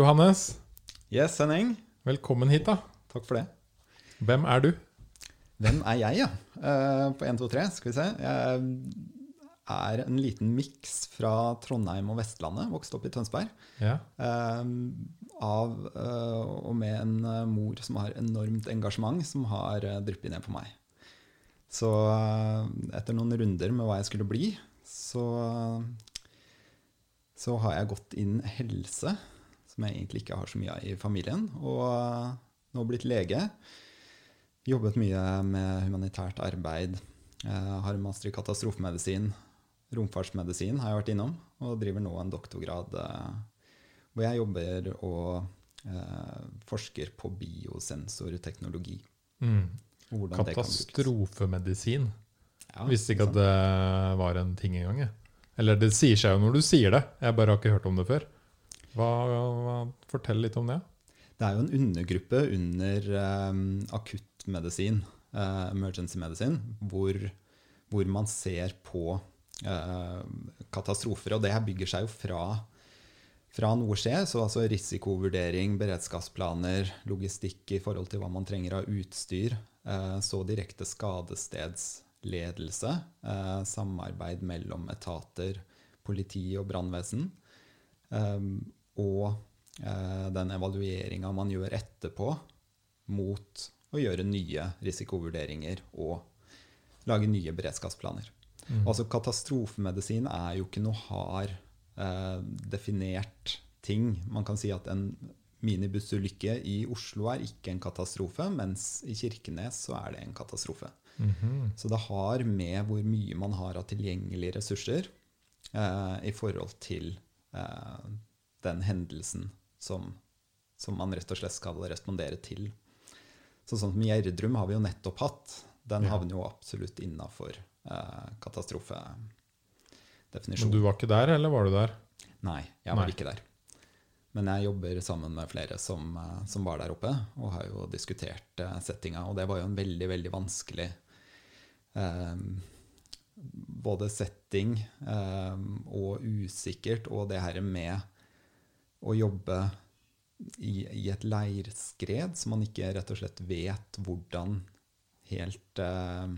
Johannes, Yes, Henning. velkommen hit, da. Takk for det. Hvem er du? Hvem er jeg, ja? Eh, på 1, 2, 3, skal vi se. Jeg er en liten miks fra Trondheim og Vestlandet, vokste opp i Tønsberg. Ja. Eh, av eh, og med en mor som har enormt engasjement, som har dryppet ned på meg. Så etter noen runder med hva jeg skulle bli, så, så har jeg gått inn helse, som jeg egentlig ikke har så mye av i familien, og eh, nå blitt lege. Jobbet mye med humanitært arbeid. Jeg har en master i katastrofemedisin. Romfartsmedisin har jeg vært innom, og driver nå en doktorgrad eh, hvor jeg jobber og eh, forsker på biosensorteknologi. Mm. Katastrofemedisin. Ja, Visste ikke sant. at det var en ting engang. Eller det sier seg jo når du sier det. Jeg bare har ikke hørt om det før. Hva, hva, fortell litt om det. Det er jo en undergruppe under um, akuttmedisin, uh, emergency medicine, hvor, hvor man ser på uh, katastrofer. Og det her bygger seg jo fra, fra noe skjer, så altså risikovurdering, beredskapsplaner, logistikk i forhold til hva man trenger av utstyr, uh, så direkte skadestedsledelse, samarbeid mellom etater, politi og brannvesen. Um, og eh, den evalueringa man gjør etterpå mot å gjøre nye risikovurderinger og lage nye beredskapsplaner. Mm. Altså Katastrofemedisin er jo ikke noe hard eh, definert ting. Man kan si at en minibussulykke i Oslo er ikke en katastrofe, mens i Kirkenes så er det en katastrofe. Mhm. Så det har med hvor mye man har av tilgjengelige ressurser eh, i forhold til eh, den hendelsen som, som man rett og slett skal respondere til. Så sånn som Gjerdrum har vi jo nettopp hatt. Den Ja. havner jo absolutt innafor eh, Men du var ikke der, eller var du der? Nei, jeg var Nei. ikke der. Men jeg jobber sammen med flere som, eh, som var der oppe, og har jo diskutert eh, settinga. Og det var jo en veldig, veldig vanskelig eh, Både setting eh, og usikkert, og det her med å jobbe i, i et leirskred som man ikke rett og slett vet hvordan helt eh,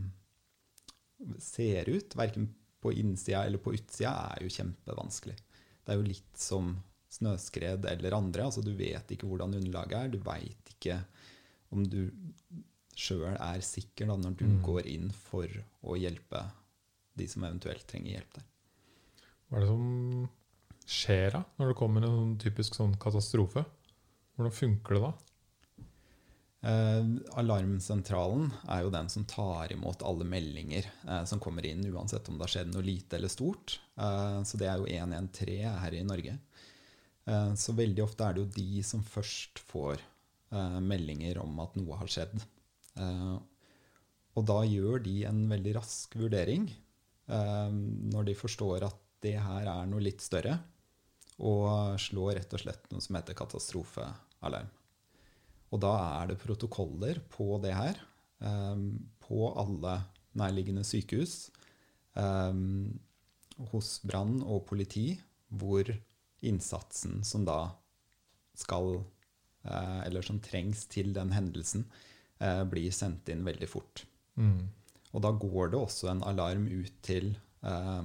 ser ut, verken på innsida eller på utsida, er jo kjempevanskelig. Det er jo litt som snøskred eller andre. altså Du vet ikke hvordan underlaget er. Du veit ikke om du sjøl er sikker da, når du Mm. går inn for å hjelpe de som eventuelt trenger hjelp der. Hva er det som skjer da, når det kommer en typisk sånn katastrofe? Hvordan funker det da? Eh, alarmsentralen er jo den som tar imot alle meldinger eh, som kommer inn, uansett om det har skjedd noe lite eller stort. Eh, så det er jo 113 her i Norge. Eh, så veldig ofte er det jo de som først får eh, meldinger om at noe har skjedd. Eh, og da gjør de en veldig rask vurdering når de forstår at det her er noe litt større, og slår rett og slett noe som heter katastrofealarm. Og da er det protokoller på det her, eh, på alle nærliggende sykehus, eh, hos brann og politi, hvor innsatsen som da skal, eh, eller som trengs til den hendelsen, eh, blir sendt inn veldig fort. Mm. Og da går det også en alarm ut til eh,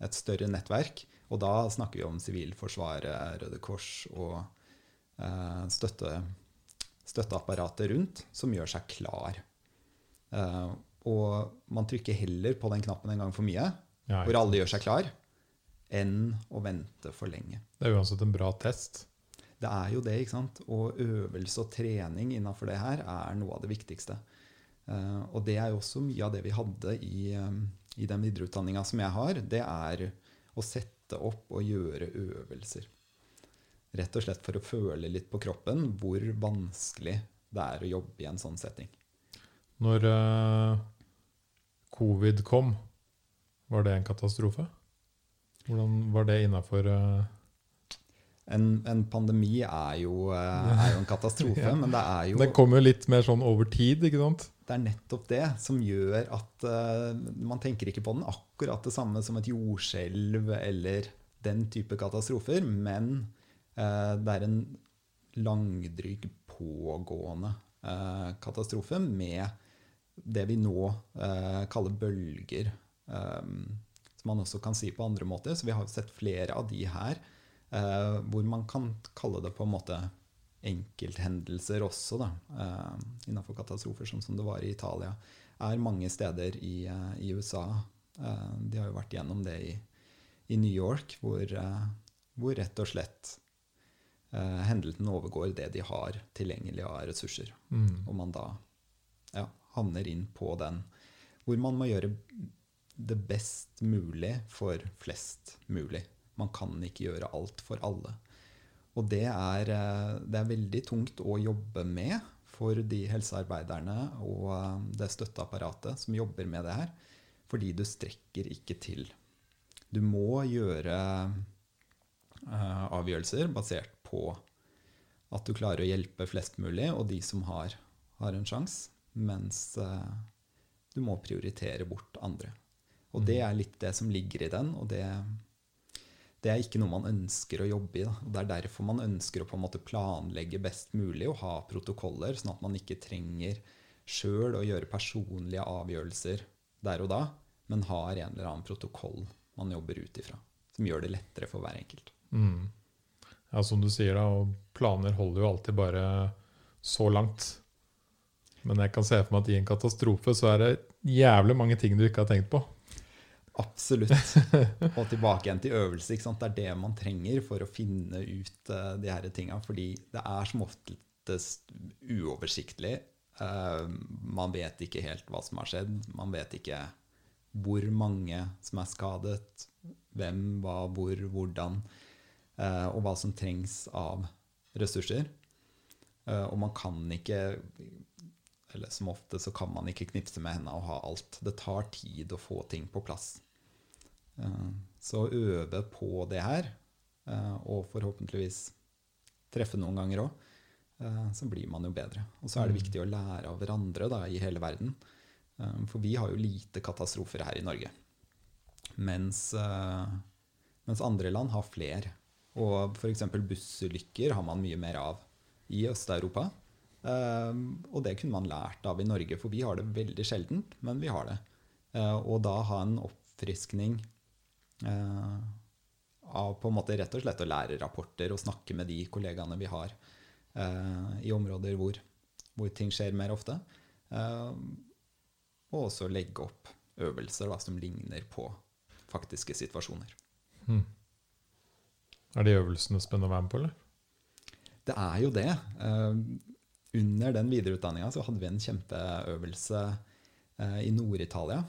et større nettverk. Og da snakker vi om Sivilforsvaret, Røde Kors og eh, støtte, støtteapparatet rundt, som gjør seg klar. Eh, og man trykker heller på den knappen en gang for mye, Ja, hvor alle gjør seg klar, enn å vente for lenge. Det er uansett en bra test. Det er jo det, ikke sant? Og øvelse og trening innafor det her er noe av det viktigste. Uh, og det er jo også mye av det vi hadde i, um, i den videreutdanninga som jeg har. Det er å sette opp og gjøre øvelser. Rett og slett for å føle litt på kroppen hvor vanskelig det er å jobbe i en sånn setting. Når uh, covid kom, var det en katastrofe? Hvordan var det innafor En, en pandemi er jo, eh, er jo en katastrofe, Ja. men det er jo Det kom jo litt mer sånn over tid, ikke sant? Det er nettopp det som gjør at uh, man tenker ikke på den akkurat det samme som et jordskjelv eller den type katastrofer, men uh, det er en langdryg, pågående uh, katastrofe med det vi nå kaller bølger. Um, som man også kan si på andre måter. Så vi har sett flere av de her, hvor man kan kalle det på en måte enkelthendelser også, da, eh, innenfor katastrofer, sånn som det var i Italia. Er mange steder i, eh, i USA. Eh, de har jo vært gjennom det i, i New York, hvor, hvor rett og slett hendelsen overgår det de har tilgjengelig av ressurser. Mm. Og man da ja, havner inn på den hvor man må gjøre det best mulig for flest mulig. Man kan ikke gjøre alt for alle. Og det er, eh, det er veldig tungt å jobbe med for de helsearbeiderne og eh, det støtteapparatet som jobber med det her, fordi du strekker ikke til. Du må gjøre eh, avgjørelser basert på at du klarer å hjelpe flest mulig, og de som har, har en sjanse, mens du må prioritere bort andre. Og det er litt det som ligger i den, og det, det er ikke noe man ønsker å jobbe i. Da. Det er derfor man ønsker å på en måte planlegge best mulig og ha protokoller, sånn at man ikke trenger sjøl å gjøre personlige avgjørelser der og da, men har en eller annen protokoll man jobber ut ifra, som gjør det lettere for hver enkelt. Mm. Ja, som du sier, da, planer holder jo alltid bare så langt. Men jeg kan se for meg at i en katastrofe så er det jævlig mange ting du ikke har tenkt på. Absolutt. Og tilbake igjen til øvelse. Det er det man trenger for å finne ut uh, de her tinga. Fordi det er som oftest uoversiktlig. Uh, man vet ikke helt hva som har skjedd. Man vet ikke hvor mange som er skadet, hvem, hva, hvor, hvordan, uh, og hva som trengs av ressurser. og man kan ikke eller som ofte så kan man ikke knipse med hendene og ha alt. Det tar tid å få ting på plass. Eh, Så øve på det her, eh, og forhåpentligvis treffe noen ganger òg, så blir man jo bedre. Og så er det viktig å lære av hverandre da, i hele verden. Eh, For vi har jo lite katastrofer her i Norge. Mens, eh, mens andre land har fler. Og f.eks. bussulykker har man mye mer av i Øst-Europa. Og det kunne man lært av i Norge, for vi har det veldig sjeldent, men vi har det. Og da ha en oppfriskning av på en måte rett og slett å lære rapporter og snakke med de kollegaene vi har uh, i områder hvor, hvor, ting skjer mer ofte. og også legge opp øvelser da, som ligner på faktiske situasjoner. Hmm. Er de øvelsene spennende å være med på, eller? Det er jo det. Under den videreutdanninga så hadde vi en kjempeøvelse eh, i Nord-Italia.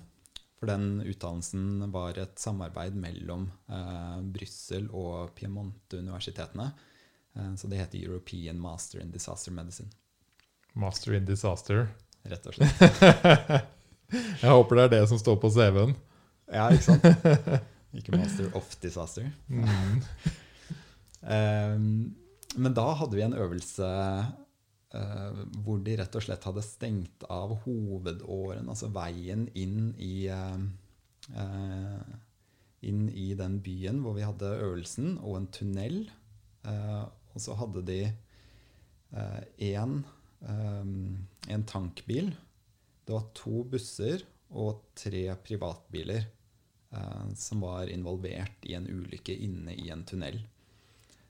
For den utdannelsen var et samarbeid mellom eh, Brussel og Piemonte-universitetene. Eh, så det heter European Master in Disaster Medicine. Master in disaster. Rett og slett. Jeg håper det er det som står på CV-en. Ja, ikke sant? Ikke Master of Disaster. Mm. um, men da hadde vi en øvelse hvor de rett og slett hadde stengt av hovedåren, altså veien inn i, uh, uh, inn i den byen hvor vi hadde øvelsen, og en tunnel. og så hadde de én en tankbil. Det var to busser og tre privatbiler som var involvert i en ulykke inne i en tunnel.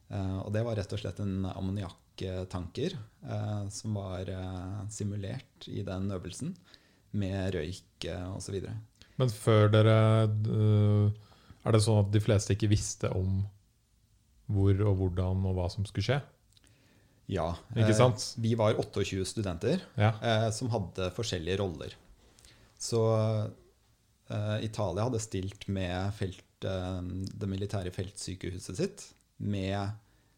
og det var rett og slett en ammoniakk tanker eh, som var eh, simulert i den øvelsen, med røyk eh, osv. Men før dere uh, Er det sånn at de fleste ikke visste om hvor og hvordan og hva som skulle skje? Ja. Ikke sant? Eh, vi var 28 studenter Ja. eh, som hadde forskjellige roller. Så eh, Italia hadde stilt med felt, eh, det militære feltsykehuset sitt med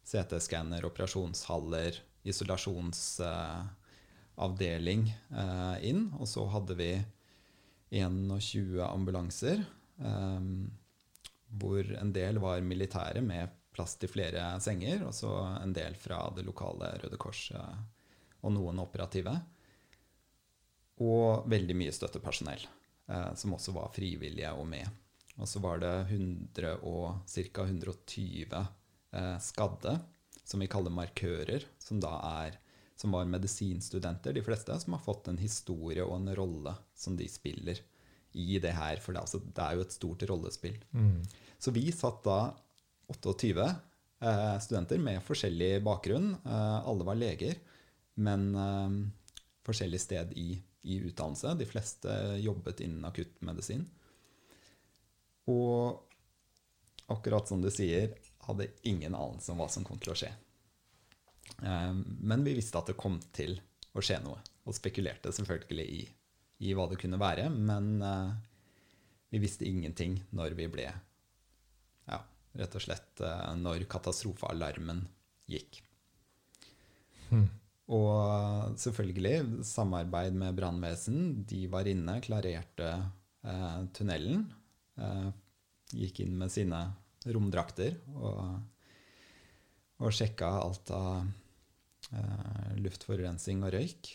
CT-skanner, operasjonshaller, isolasjonsavdeling eh, inn. Og så hadde vi 21 ambulanser, eh, hvor en del var militære med plass til flere senger, og så en del fra det lokale Røde Kors eh, og noen operative. Og veldig mye støttepersonell, eh, som også var frivillige og med. Og så var det ca. 120 eh, skadde som vi kaller markører, som da er som var medisinstudenter, de fleste, som har fått en historie og en rolle som de spiller i det her. For det, altså, det er jo et stort rollespill. Mm. Så vi satt da 28 eh, studenter med forskjellig bakgrunn. Eh, alle var leger, men eh, forskjellig sted i, i utdannelse. De fleste jobbet innen akuttmedisin. Og akkurat som du sier, hadde ingen anelse om hva som kom til å skje. Eh, Men vi visste at det kom til å skje noe, og spekulerte selvfølgelig i, i hva det kunne være. Men eh, vi visste ingenting når vi ble Ja, rett og slett eh, når katastrofealarmen gikk. Hmm. Og selvfølgelig samarbeid med brannvesen. De var inne, klarerte eh, tunnelen. Eh, gikk inn med sine romdrakter og, og sjekka alt av eh, luftforurensning og røyk.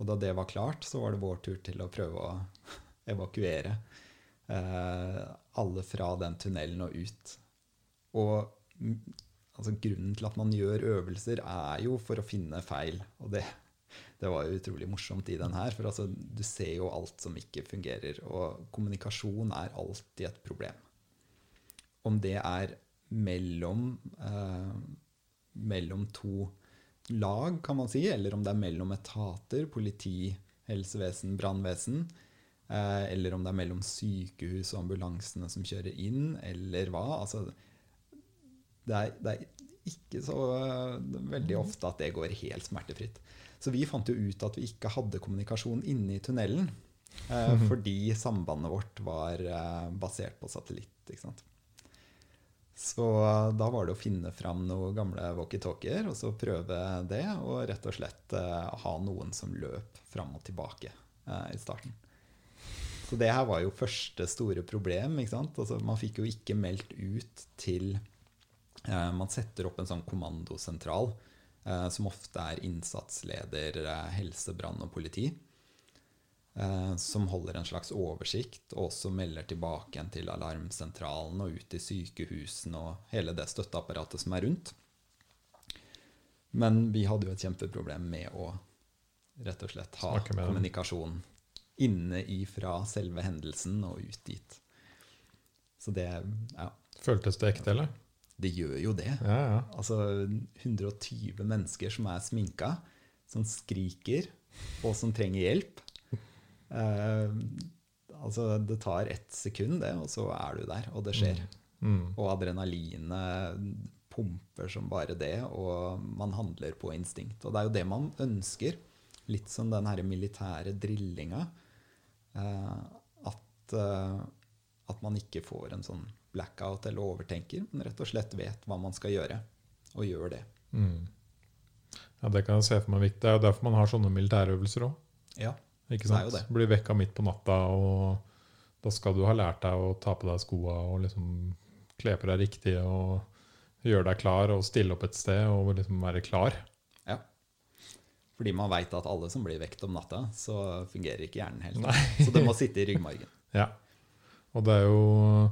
Og da det var klart, så var det vår tur til å prøve å evakuere eh, alle fra den tunnelen og ut. Og mm, altså, grunnen til at man gjør øvelser, er jo for å finne feil. Og det, det var jo utrolig morsomt i den her. For altså, du ser jo alt som ikke fungerer. Og kommunikasjon er alltid et problem. Om det er mellom, eh, mellom to lag, kan man si, eller om det er mellom etater, politi, helsevesen, brannvesen, eh, eller om det er mellom sykehus og ambulansene som kjører inn, eller hva. Altså, det er, det er ikke så eh, veldig ofte at det går helt smertefritt. Så vi fant jo ut at vi ikke hadde kommunikasjon inne i tunnelen. Eh, fordi sambandet vårt var eh, basert på satellitt. Ikke sant? Så da var det å finne fram noen gamle walkietalkier og så prøve det. Og rett og slett eh, ha noen som løp fram og tilbake eh, i starten. Så det her var jo første store problem. ikke sant? Altså, man fikk jo ikke meldt ut til eh, Man setter opp en sånn kommandosentral, som ofte er innsatsleder, helse, brann og politi. Eh, Som holder en slags oversikt, og også melder tilbake igjen til alarmsentralen og ut i sykehusene og hele det støtteapparatet som er rundt. Men vi hadde jo et kjempeproblem med å rett og slett ha kommunikasjon inne ifra selve hendelsen og ut dit. Så det Ja, Føltes det ekte, eller? det gjør jo det. Ja, ja. Altså 120 mennesker som er sminka, som skriker, og som trenger hjelp. Eh, altså, det tar ett sekund, det, og så er du der, og det skjer. Mm. Og adrenalinet pumper som bare det, og man handler på instinkt. Og det er jo det man ønsker. Litt som den her militære drillinga. Eh, at, eh, at man ikke får en sånn blackout eller overtenker, men rett og slett vet hva man skal gjøre, og gjør det. Mm. Ja, Det kan jeg se for meg viktig. Det er jo derfor man har sånne militærøvelser òg. Ja, Ikke Det sant? jo det. Blir vekka midt på natta, og da skal du ha lært deg å ta på deg skoa og liksom kle på deg riktig og gjøre deg klar og stille opp et sted og liksom være klar. ja. Fordi man veit at alle som blir vekt om natta, så fungerer ikke hjernen helt. Nei. Så det må sitte i ryggmargen. Ja. Og det er jo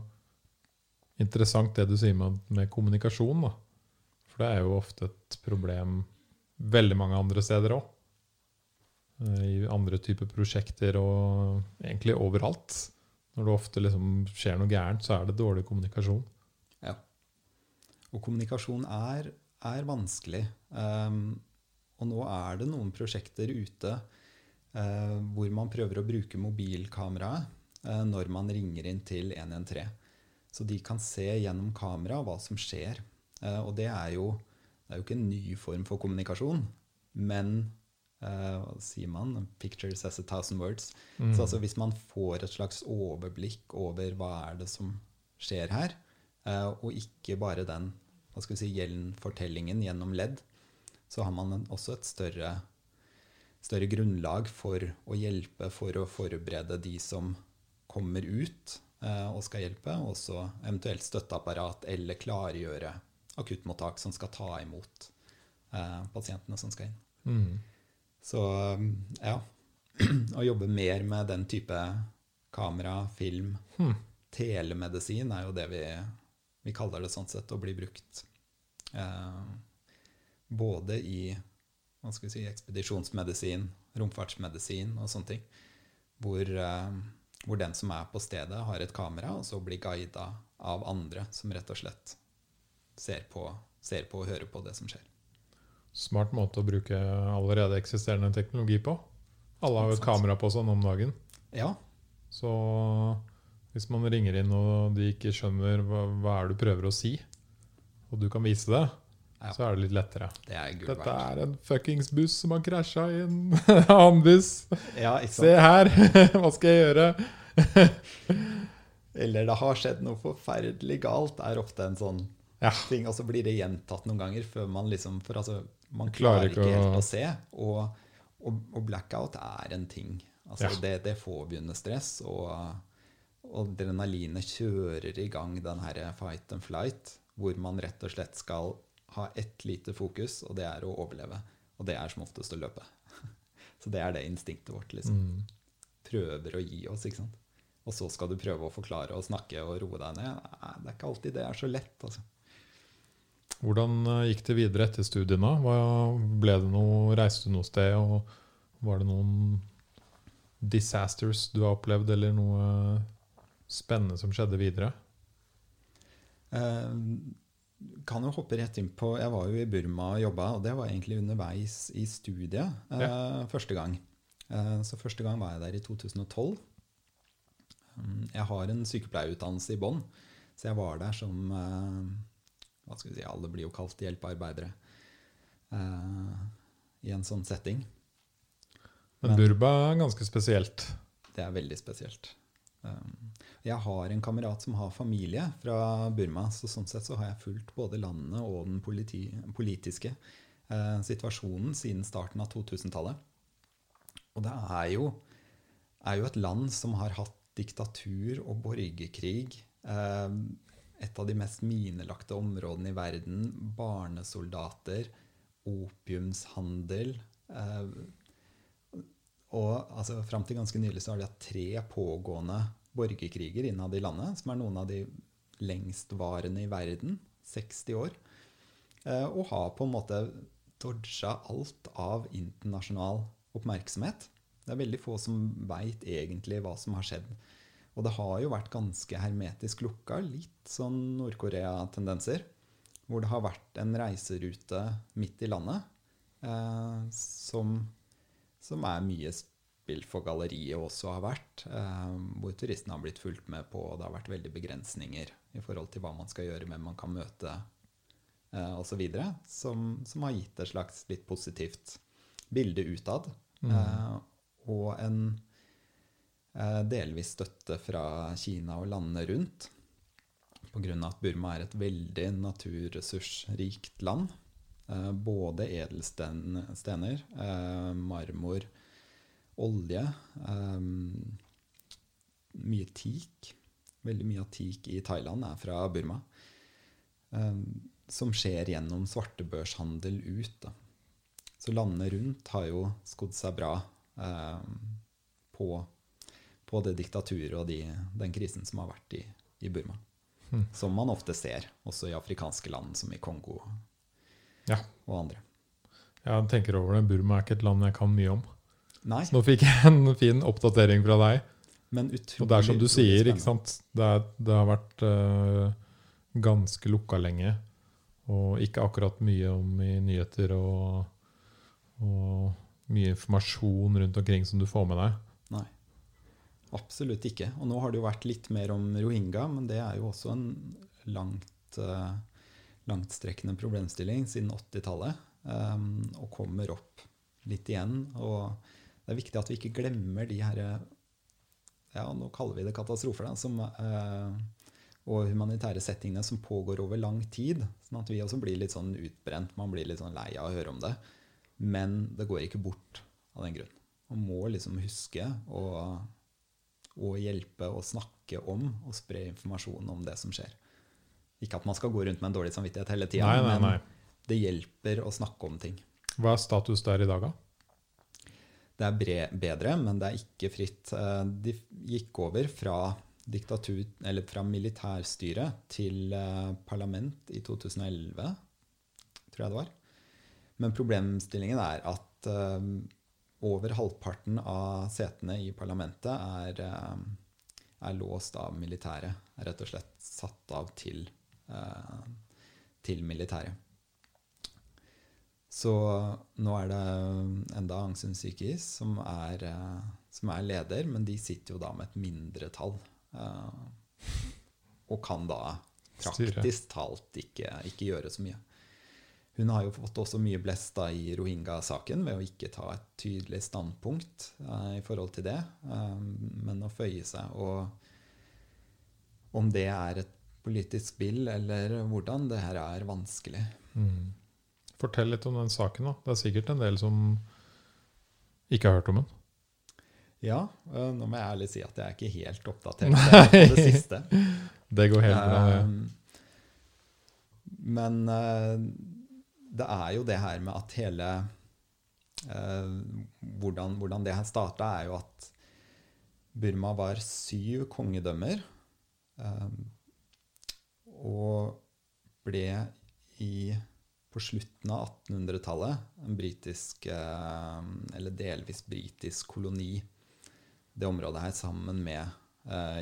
interessant det du sier med, med kommunikasjon, da. For det er jo ofte et problem veldig mange andre steder òg. I andre typer prosjekter og egentlig overalt. Når det ofte liksom skjer noe gærent, så er det dårlig kommunikasjon. Ja. Og kommunikasjon er, er vanskelig. Um, og nå er det noen prosjekter ute uh, hvor man prøver å bruke mobilkameraet uh, når man ringer inn til 113. Så de kan se gjennom kamera hva som skjer. Uh, og det er, jo, det er jo ikke en ny form for kommunikasjon, men hva sier man? 'Picture says a thousand words'. Mm. Så altså hvis man får et slags overblikk over hva er det som skjer her, uh, og ikke bare den hva skal vi si, gjenfortellingen gjennom ledd, så har man en, også et større, større grunnlag for å hjelpe, for å forberede de som kommer ut uh, og skal hjelpe, og også eventuelt støtteapparat eller klargjøre akuttmottak som skal ta imot pasientene som skal inn. Mm. Så ja, å jobbe mer med den type kamera, film, Hmm. telemedisin er jo det vi, vi kaller det sånn sett, å bli brukt. Eh, både i hva skal vi si, ekspedisjonsmedisin, romfartsmedisin og sånne ting, hvor, eh, hvor den som er på stedet, har et kamera, og så blir guida av andre som rett og slett ser på, ser på og hører på det som skjer. Smart måte å bruke allerede eksisterende teknologi på. Alle har jo et kamera på sånn om dagen. Ja, Så hvis man ringer inn og de ikke skjønner hva, hva er du prøver å si, og du kan vise det, Ja. så er det litt lettere. det er Dette er en fuckings buss som har krasja i en annen buss. Ja, ikke sant? Se her! Hva skal jeg gjøre? Eller det har skjedd noe forferdelig galt, er ofte en sånn Ja. ting. Og så blir det gjentatt noen ganger før man liksom For altså, man Klarer ikke helt å- se. Og, og, og blackout er en ting. Altså, Ja. det, det får begynne stress, og, og adrenalinet kjører i gang den her fight and flight, hvor man rett og slett skal ha ett lite fokus, og det er å overleve. Og det er som oftest å løpe. Så det er det instinktet vårt. liksom Mm. prøver å gi oss. ikke sant? Og så skal du prøve å forklare og snakke og roe deg ned. Nei, det er ikke alltid det er så lett. altså. Hvordan eh, gikk det videre etter studiene? Ble det noe, reiste du noe sted, og var det noen disasters du har opplevd, eller noe spennende som skjedde videre? Eh, kan jo hoppe rett inn på Jeg var jo i Burma og jobba, og det var egentlig underveis i studiet eh, første gang. Eh, så første gang var jeg der i 2012. Um, Jeg har en sykepleierutdannelse i bånn, så jeg var der som eh, Hva skal vi si, alle blir jo kalt hjelpearbeidere uh, i en sånn setting. Men Men- Burba er ganske spesielt. Det er veldig spesielt. Um, Jeg har en kamerat som har familie fra Burma, så sånn sett så har jeg fulgt både landet og den politi politiske uh, situasjonen siden starten av 2000-tallet. Og det er jo, er jo et land som har hatt diktatur og borgerkrig. Eh, et av de mest minelagte områdene i verden. Barnesoldater, opiumshandel. Eh, og altså, fram til ganske nylig så har de hatt tre pågående borgerkriger innad i landet, som er noen av de lengstvarende i verden. 60 år. Eh, og har på en måte dodga alt av internasjonal oppmerksomhet. Det er veldig få som veit egentlig hva som har skjedd. Og det har jo vært ganske hermetisk lukka, litt sånn Nord-Korea-tendenser. Hvor det har vært en reiserute midt i landet eh, som som er mye spill for galleriet også har vært. Eh, hvor turistene har blitt fulgt med på, og det har vært veldig begrensninger i forhold til hva man skal gjøre, hvem man kan møte eh, osv. Som, som har gitt et slags litt positivt bilde utad. Eh, og en delvis støtte fra Kina og landene rundt. Pga. at Burma er et veldig naturressursrikt land. Eh, både edelstener, eh, marmor, olje, eh, mye teak. Veldig mye av teak i Thailand er fra Burma. Eh, som skjer gjennom svartebørshandel ut. Da. Så landene rundt har jo skodd seg bra eh, på, på det diktaturet og de, den krisen som har vært i, i Burma. Mm. Som man ofte ser, også i afrikanske land som i Kongo Ja. og andre. Jeg tenker over det. Burma er ikke et land jeg kan mye om. Nei, Så nå fikk jeg en fin oppdatering fra deg. men utrolig Og det er som du sier, ikke sant? Det, er, det har vært uh, ganske lukka lenge. Og ikke akkurat mye om i nyheter og, og mye informasjon rundt omkring som du får med deg. Absolutt ikke. Og nå har det jo vært litt mer om rohingya, men det er jo også en langt, eh, langtstrekkende problemstilling siden 80-tallet. eh, og kommer opp litt igjen. Og det er viktig at vi ikke glemmer de her ja, nå kaller vi det katastrofer, da, som, eh, og humanitære settingene som pågår over lang tid. Sånn at vi også blir litt sånn utbrent. Man blir litt sånn lei av å høre om det. Men det går ikke bort av den grunn. Man må liksom huske å, å hjelpe og snakke om og spre informasjon om det som skjer. Ikke at man skal gå rundt med en dårlig samvittighet hele tida, men nei. det hjelper å snakke om ting. Hva er status der i dag, da? Det er bre bedre, men det er ikke fritt. Eh, De gikk over fra diktatur, eller fra militærstyre til eh, parlament i 2011, tror jeg det var. Men problemstillingen er at eh, over halvparten av setene i parlamentet er, eh, er låst av militæret. Rett og slett satt av til, eh, til militæret. Så nå er det enda Aung San Suu Kyi som er, eh, som er leder, men de sitter jo da med et mindretall. og kan da praktisk talt ikke, ikke gjøre så mye. Hun har jo fått også mye blest da i rohingya-saken ved å ikke ta et tydelig standpunkt eh, i forhold til det, eh, men å føye seg. Og om det er et politisk spill eller hvordan, det her er vanskelig. Mm. Fortell litt om den saken. da. Det er sikkert en del som ikke har hørt om den. Ja, Øh, nå må jeg ærlig si at jeg er ikke helt oppdatert på det siste. Det går helt bra. Ja. Um, men eh, det er jo det her med at hele eh, hvordan, hvordan det her starta, er jo at Burma var syv kongedømmer. eh, og ble i på slutten av 1800-tallet en britisk, eh, eller delvis britisk koloni, det området her, sammen med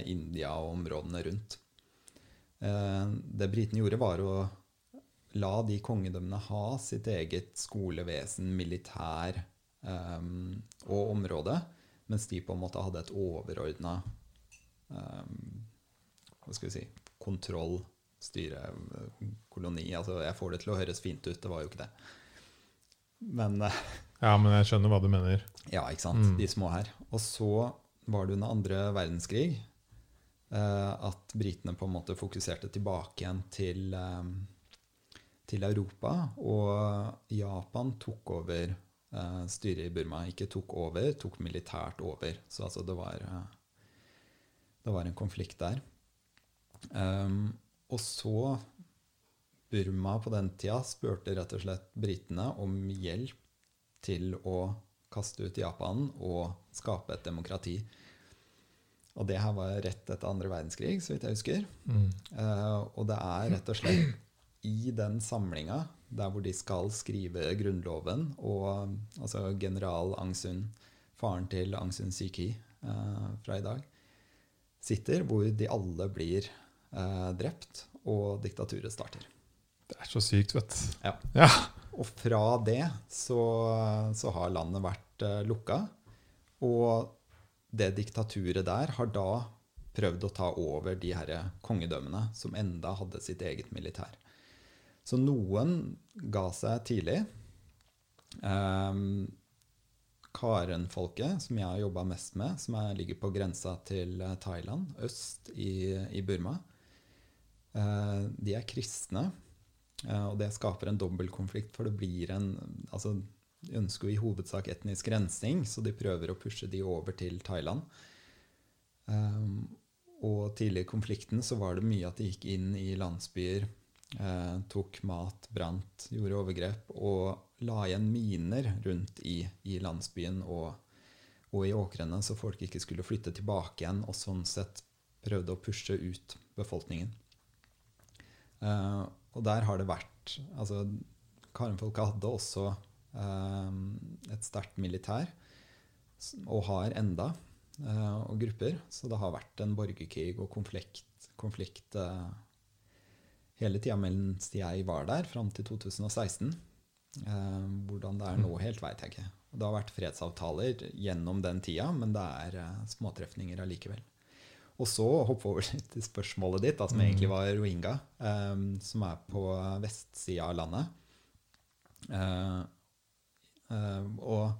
India og områdene rundt. Det britene gjorde, var å la de kongedømmene ha sitt eget skolevesen, militær um, og område, mens de på en måte hadde et overordna um, Hva skal vi si kontroll, styre, koloni. Altså, jeg får det til å høres fint ut, det var jo ikke det. Men uh, Ja, men jeg skjønner hva du mener. ja, ikke sant. Mm. De små her. Og så var det under andre verdenskrig uh, at britene på en måte fokuserte tilbake igjen til, eh, til Europa. Og Japan tok over eh, styret i Burma. Ikke tok over, tok militært over. Så altså det var, eh, det var en konflikt der. Um, og så Burma på den tida spurte rett og slett britene om hjelp til å kaste ut Japan og skape et demokrati. Og det her var rett etter andre verdenskrig, så vidt jeg husker. Mm. Uh, og det er rett og slett i den samlinga, der hvor de skal skrive Grunnloven, og altså general Angsun, faren til Angsun Sun Suu Kyi eh, fra i dag, sitter, hvor de alle blir eh, drept, og diktaturet starter. Det er så sykt, vet du. Ja. Ja. Og fra det så, så har landet vært eh, lukka. Og det diktaturet der har da prøvd å ta over de her kongedømmene som enda hadde sitt eget militær. Så noen ga seg tidlig. Um, Karen-folket, som jeg har jobba mest med, som er, ligger på grensa til eh, Thailand, øst i, i Burma, uh, de er kristne. Uh, og det skaper en dobbeltkonflikt, for det blir en altså, De ønsker jo i hovedsak etnisk rensing, så de prøver å pushe de over til Thailand. Um, og tidlig i konflikten så var det mye at de gikk inn i landsbyer, eh, tok mat, brant, gjorde overgrep og la igjen miner rundt i, i landsbyen og, og i åkrene, så folk ikke skulle flytte tilbake igjen, og sånn sett prøvde å pushe ut befolkningen. Eh, og der har det vært altså Karenfolket hadde også eh, et sterkt militær, og har enda, eh, og grupper. Så det har vært en borgerkrig og konflikt, konflikt eh, hele tida mens jeg var der, fram til 2016. Eh, hvordan det er nå, helt veit jeg ikke. Det har vært fredsavtaler gjennom den tida, men det er eh, småtrefninger allikevel. Og så hoppe over litt til spørsmålet ditt, da, som egentlig var rohingya, eh, som er på vestsida av landet. Eh, eh, og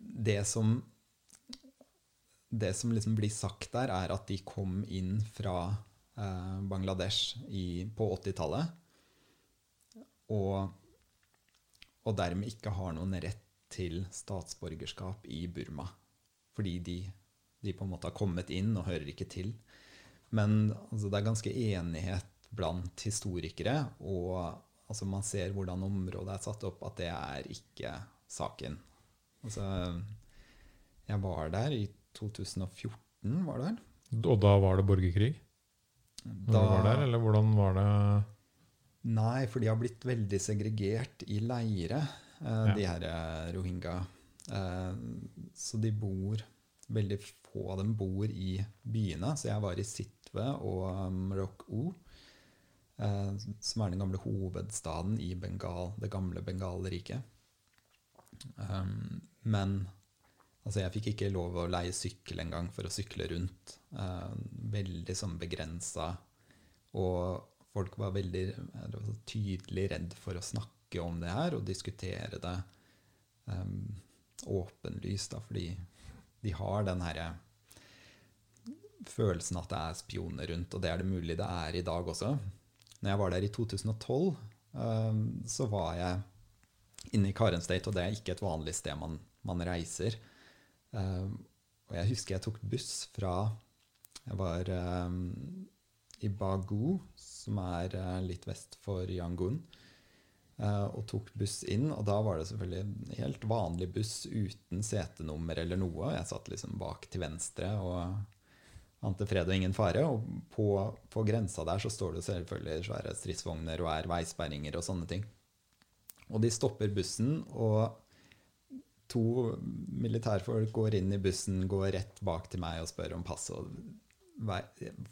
det som Det som liksom blir sagt der, er at de kom inn fra eh, Bangladesh i, på 80-tallet. Og, og dermed ikke har noen rett til statsborgerskap i Burma. Fordi de, de på en måte har kommet inn og hører ikke til. Men altså, det er ganske enighet blant historikere, og altså, man ser hvordan området er satt opp, at det er ikke saken. Altså, jeg var der i 2014, var det vel? Og da var det borgerkrig? Når Da, du var der, eller hvordan var det Nei, for de har blitt veldig segregert i leire, eh, Ja. de her eh, rohingya. Eh, så de bor Veldig få av dem bor i byene. Så jeg var i Sitwe og um, Rock-O, eh, som er den gamle hovedstaden i Bengal, det gamle Bengalriket. Um, men altså, jeg fikk ikke lov å leie sykkel engang for å sykle rundt. Eh, veldig sånn begrensa. Og folk var veldig var så tydelig redd for å snakke om det her og diskutere det um, åpenlyst, da, fordi de har den herre følelsen at det er spioner rundt, og det er det mulig det er i dag også. Når jeg var der i 2012, um, så var jeg inne i Karen State, og det er ikke et vanlig sted man, man reiser. Um, og jeg husker jeg tok buss fra Jeg var um, i Bagu, som er uh, litt vest for Yangon, uh, og tok buss inn. Og da var det selvfølgelig en helt vanlig buss uten setenummer eller noe. Jeg satt liksom bak til venstre og ante fred og ingen fare. Og på, på grensa der så står det selvfølgelig svære stridsvogner og er veisperringer og sånne ting. Og de stopper bussen, og to militærfolk går inn i bussen, går rett bak til meg og spør om pass. Og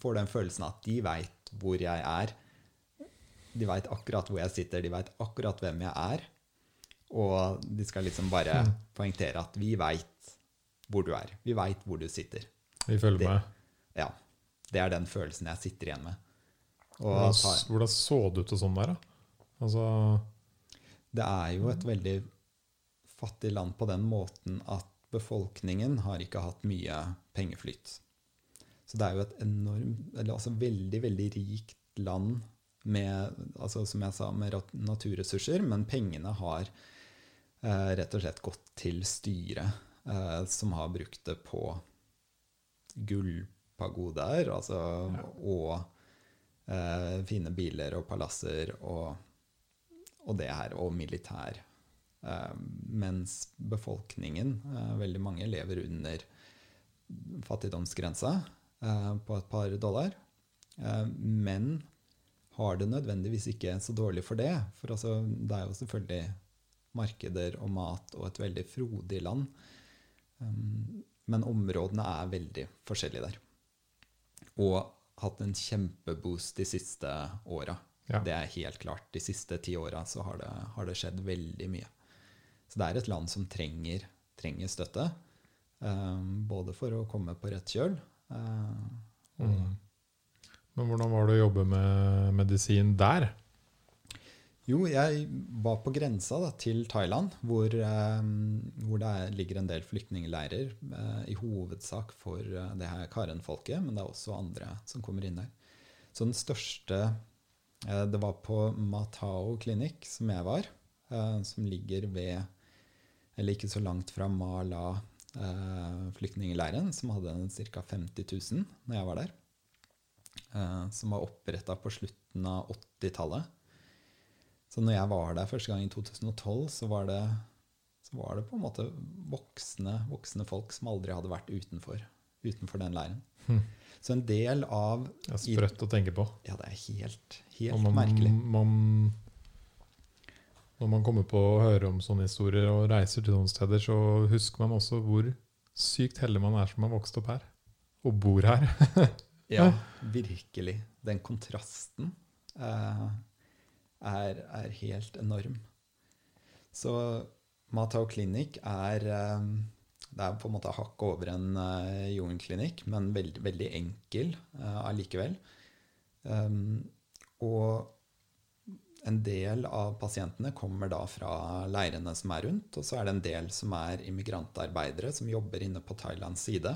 får den følelsen at de veit hvor jeg er. De veit akkurat hvor jeg sitter, de veit akkurat hvem jeg er. Og de skal liksom bare poengtere at vi veit hvor du er. Vi veit hvor du sitter. Vi følger Det- med. Ja. Det er den følelsen jeg sitter igjen med. Hvordan, hvordan så det ut og sånn der, da? Altså, Det er jo et veldig fattig land på den måten at befolkningen har ikke hatt mye pengeflyt. Så det er jo et enormt, eller altså veldig, veldig rikt land med, altså som jeg sa, med naturressurser, men pengene har eh, rett og slett gått til styret, eh, som har brukt det på gullpagoder, altså, og eh, fine biler og palasser og og det her, og militær. Eh, mens befolkningen, eh, veldig mange, lever under fattigdomsgrensa eh, på et par dollar. Men har det nødvendigvis ikke så dårlig for det. For altså, det er jo selvfølgelig markeder og mat og et veldig frodig land. Men områdene er veldig forskjellige der. Og hatt en kjempeboost de siste åra. Ja. Det er helt klart. De siste ti åra så har det, har det skjedd veldig mye. Så det er et land som trenger, trenger støtte. um, både for å komme på rett kjøl. uh, mm. Men hvordan var det å jobbe med medisin der? Jo, jeg var på grensa da, til Thailand, hvor, um, hvor det er, ligger en del flyktningleirer. Uh, I hovedsak for uh, det her Karen-folket, men det er også andre som kommer inn der. Så den største uh, Det var på Matao klinikk, som jeg var, som ligger ved Eller ikke så langt fra Mala eh, flyktningleiren, som hadde ca. 50 000 når jeg var der. Eh, som var oppretta på slutten av 80-tallet. Så når jeg var der første gang i 2012, så var det, så var det på en måte voksne, voksne folk som aldri hadde vært utenfor, utenfor den leiren. Hm. Så en del av Det er sprøtt å tenke på. Ja, det er helt, helt man, merkelig. Man, når man kommer på å høre om sånne historier og reiser til noen steder, så husker man også hvor sykt heldig man er som har vokst opp her. Og bor her. Ja, virkelig. Den kontrasten eh, er, er helt enorm. Så Matau Clinic er eh, Det er på en måte hakket over en uh, jungelklinikk, men veldig, veldig enkel eh, allikevel. Um, og en del av pasientene kommer da fra leirene som er rundt, og så er det en del som er immigrantarbeidere som jobber inne på Thailands side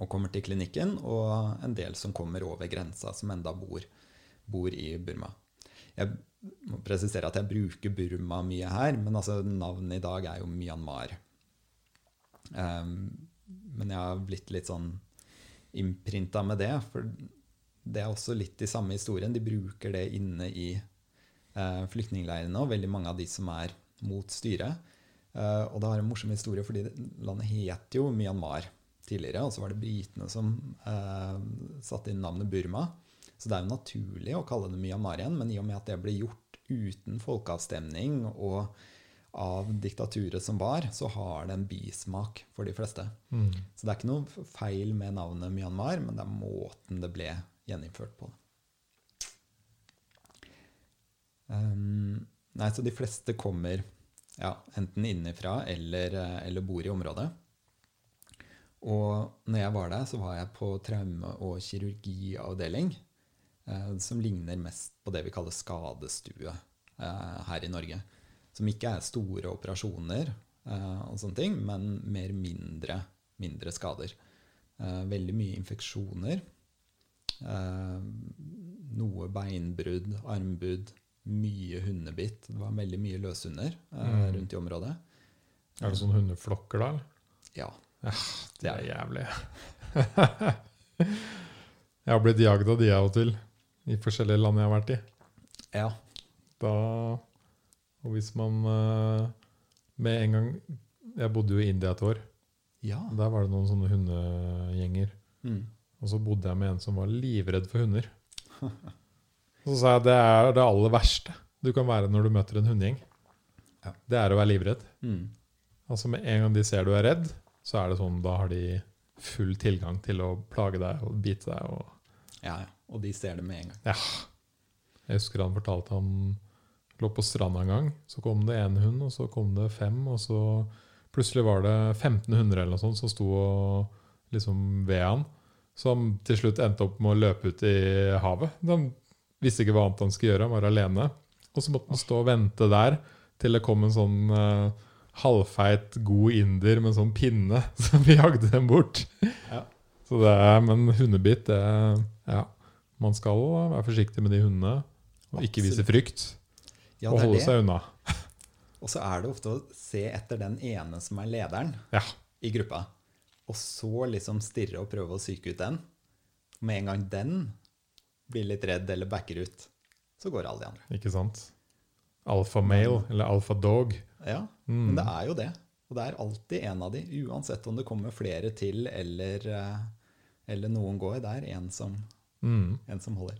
og kommer til klinikken, og en del som kommer over grensa, som enda bor, bor i Burma. Jeg må presisere at jeg bruker Burma mye her, men altså navnet i dag er jo Myanmar. Um, men jeg har blitt litt sånn innprinta med det, for det er også litt i samme historien. De bruker det inne i eh, flyktningleirene, og veldig mange av de som er mot styret. Eh, og det har en morsom historie, fordi landet het jo Myanmar tidligere, og så var det britene som eh, satte inn navnet Burma. Så det er jo naturlig å kalle det Myanmar igjen, men i og med at det ble gjort uten folkeavstemning og av diktaturet som var, så har det en bismak for de fleste. Mm. Så det er ikke noe feil med navnet Myanmar, men det er måten det ble gjeninnført på. Um, nei, så de fleste kommer ja, enten innenfra eller, eh, eller bor i området. Og når jeg var der, så var jeg på traume- og kirurgiavdeling, eh, som ligner mest på det vi kaller skadestue eh, her i Norge. Som ikke er store operasjoner, eh, og sånne ting, men mer mindre, mindre skader. Eh, veldig mye infeksjoner. Eh, noe beinbrudd, armbrudd, mye hundebitt. Det var veldig mye løshunder eh, Mm. rundt i området. Er det sånne hundeflokker da? Ja. Ja. Det er jævlig. jeg har blitt jagd av de av og til, i forskjellige land jeg har vært i. ja. Da Og hvis man eh, med en gang Jeg bodde jo i India et år. Ja. Der var det noen sånne hundegjenger. Mm. Og så bodde jeg med en som var livredd for hunder. Så sa jeg det er det aller verste du kan være når du møter en hundegjeng. Ja. Det er å være livredd. Mm. Altså Med en gang de ser du er redd, så er det sånn, da har de full tilgang til å plage deg og bite deg. Og Ja, ja. Og de ser det med en gang. Ja. jeg husker han fortalte han lå på stranda en gang. Så kom det én hund, og så kom det fem, og så plutselig var det 15 hunder eller noe sånt som sto og liksom ved han. Som til slutt endte opp med å løpe ut i havet. De visste ikke hva annet han skulle gjøre, han var alene. Og så måtte han stå og vente der til det kom en sånn uh, halvfeit, god inder med en sånn pinne som jagde dem bort. Ja. Så det er, men hundebitt, det Ja. Man skal være forsiktig med de hundene, og ikke vise frykt. Ja, og holde det. seg unna. Og så er det ofte å se etter den ene som er lederen Ja. i gruppa, og så liksom stirre og prøve å psyke ut den. Med en gang den blir litt redd eller backer ut, så går alle de andre. Ikke sant? Alfa male, eller alfa dog. Ja, Mm. men det er jo det. Og det er alltid en av de, uansett om det kommer flere til eller, eh, eller noen går. Det er en som, Mm. en som holder.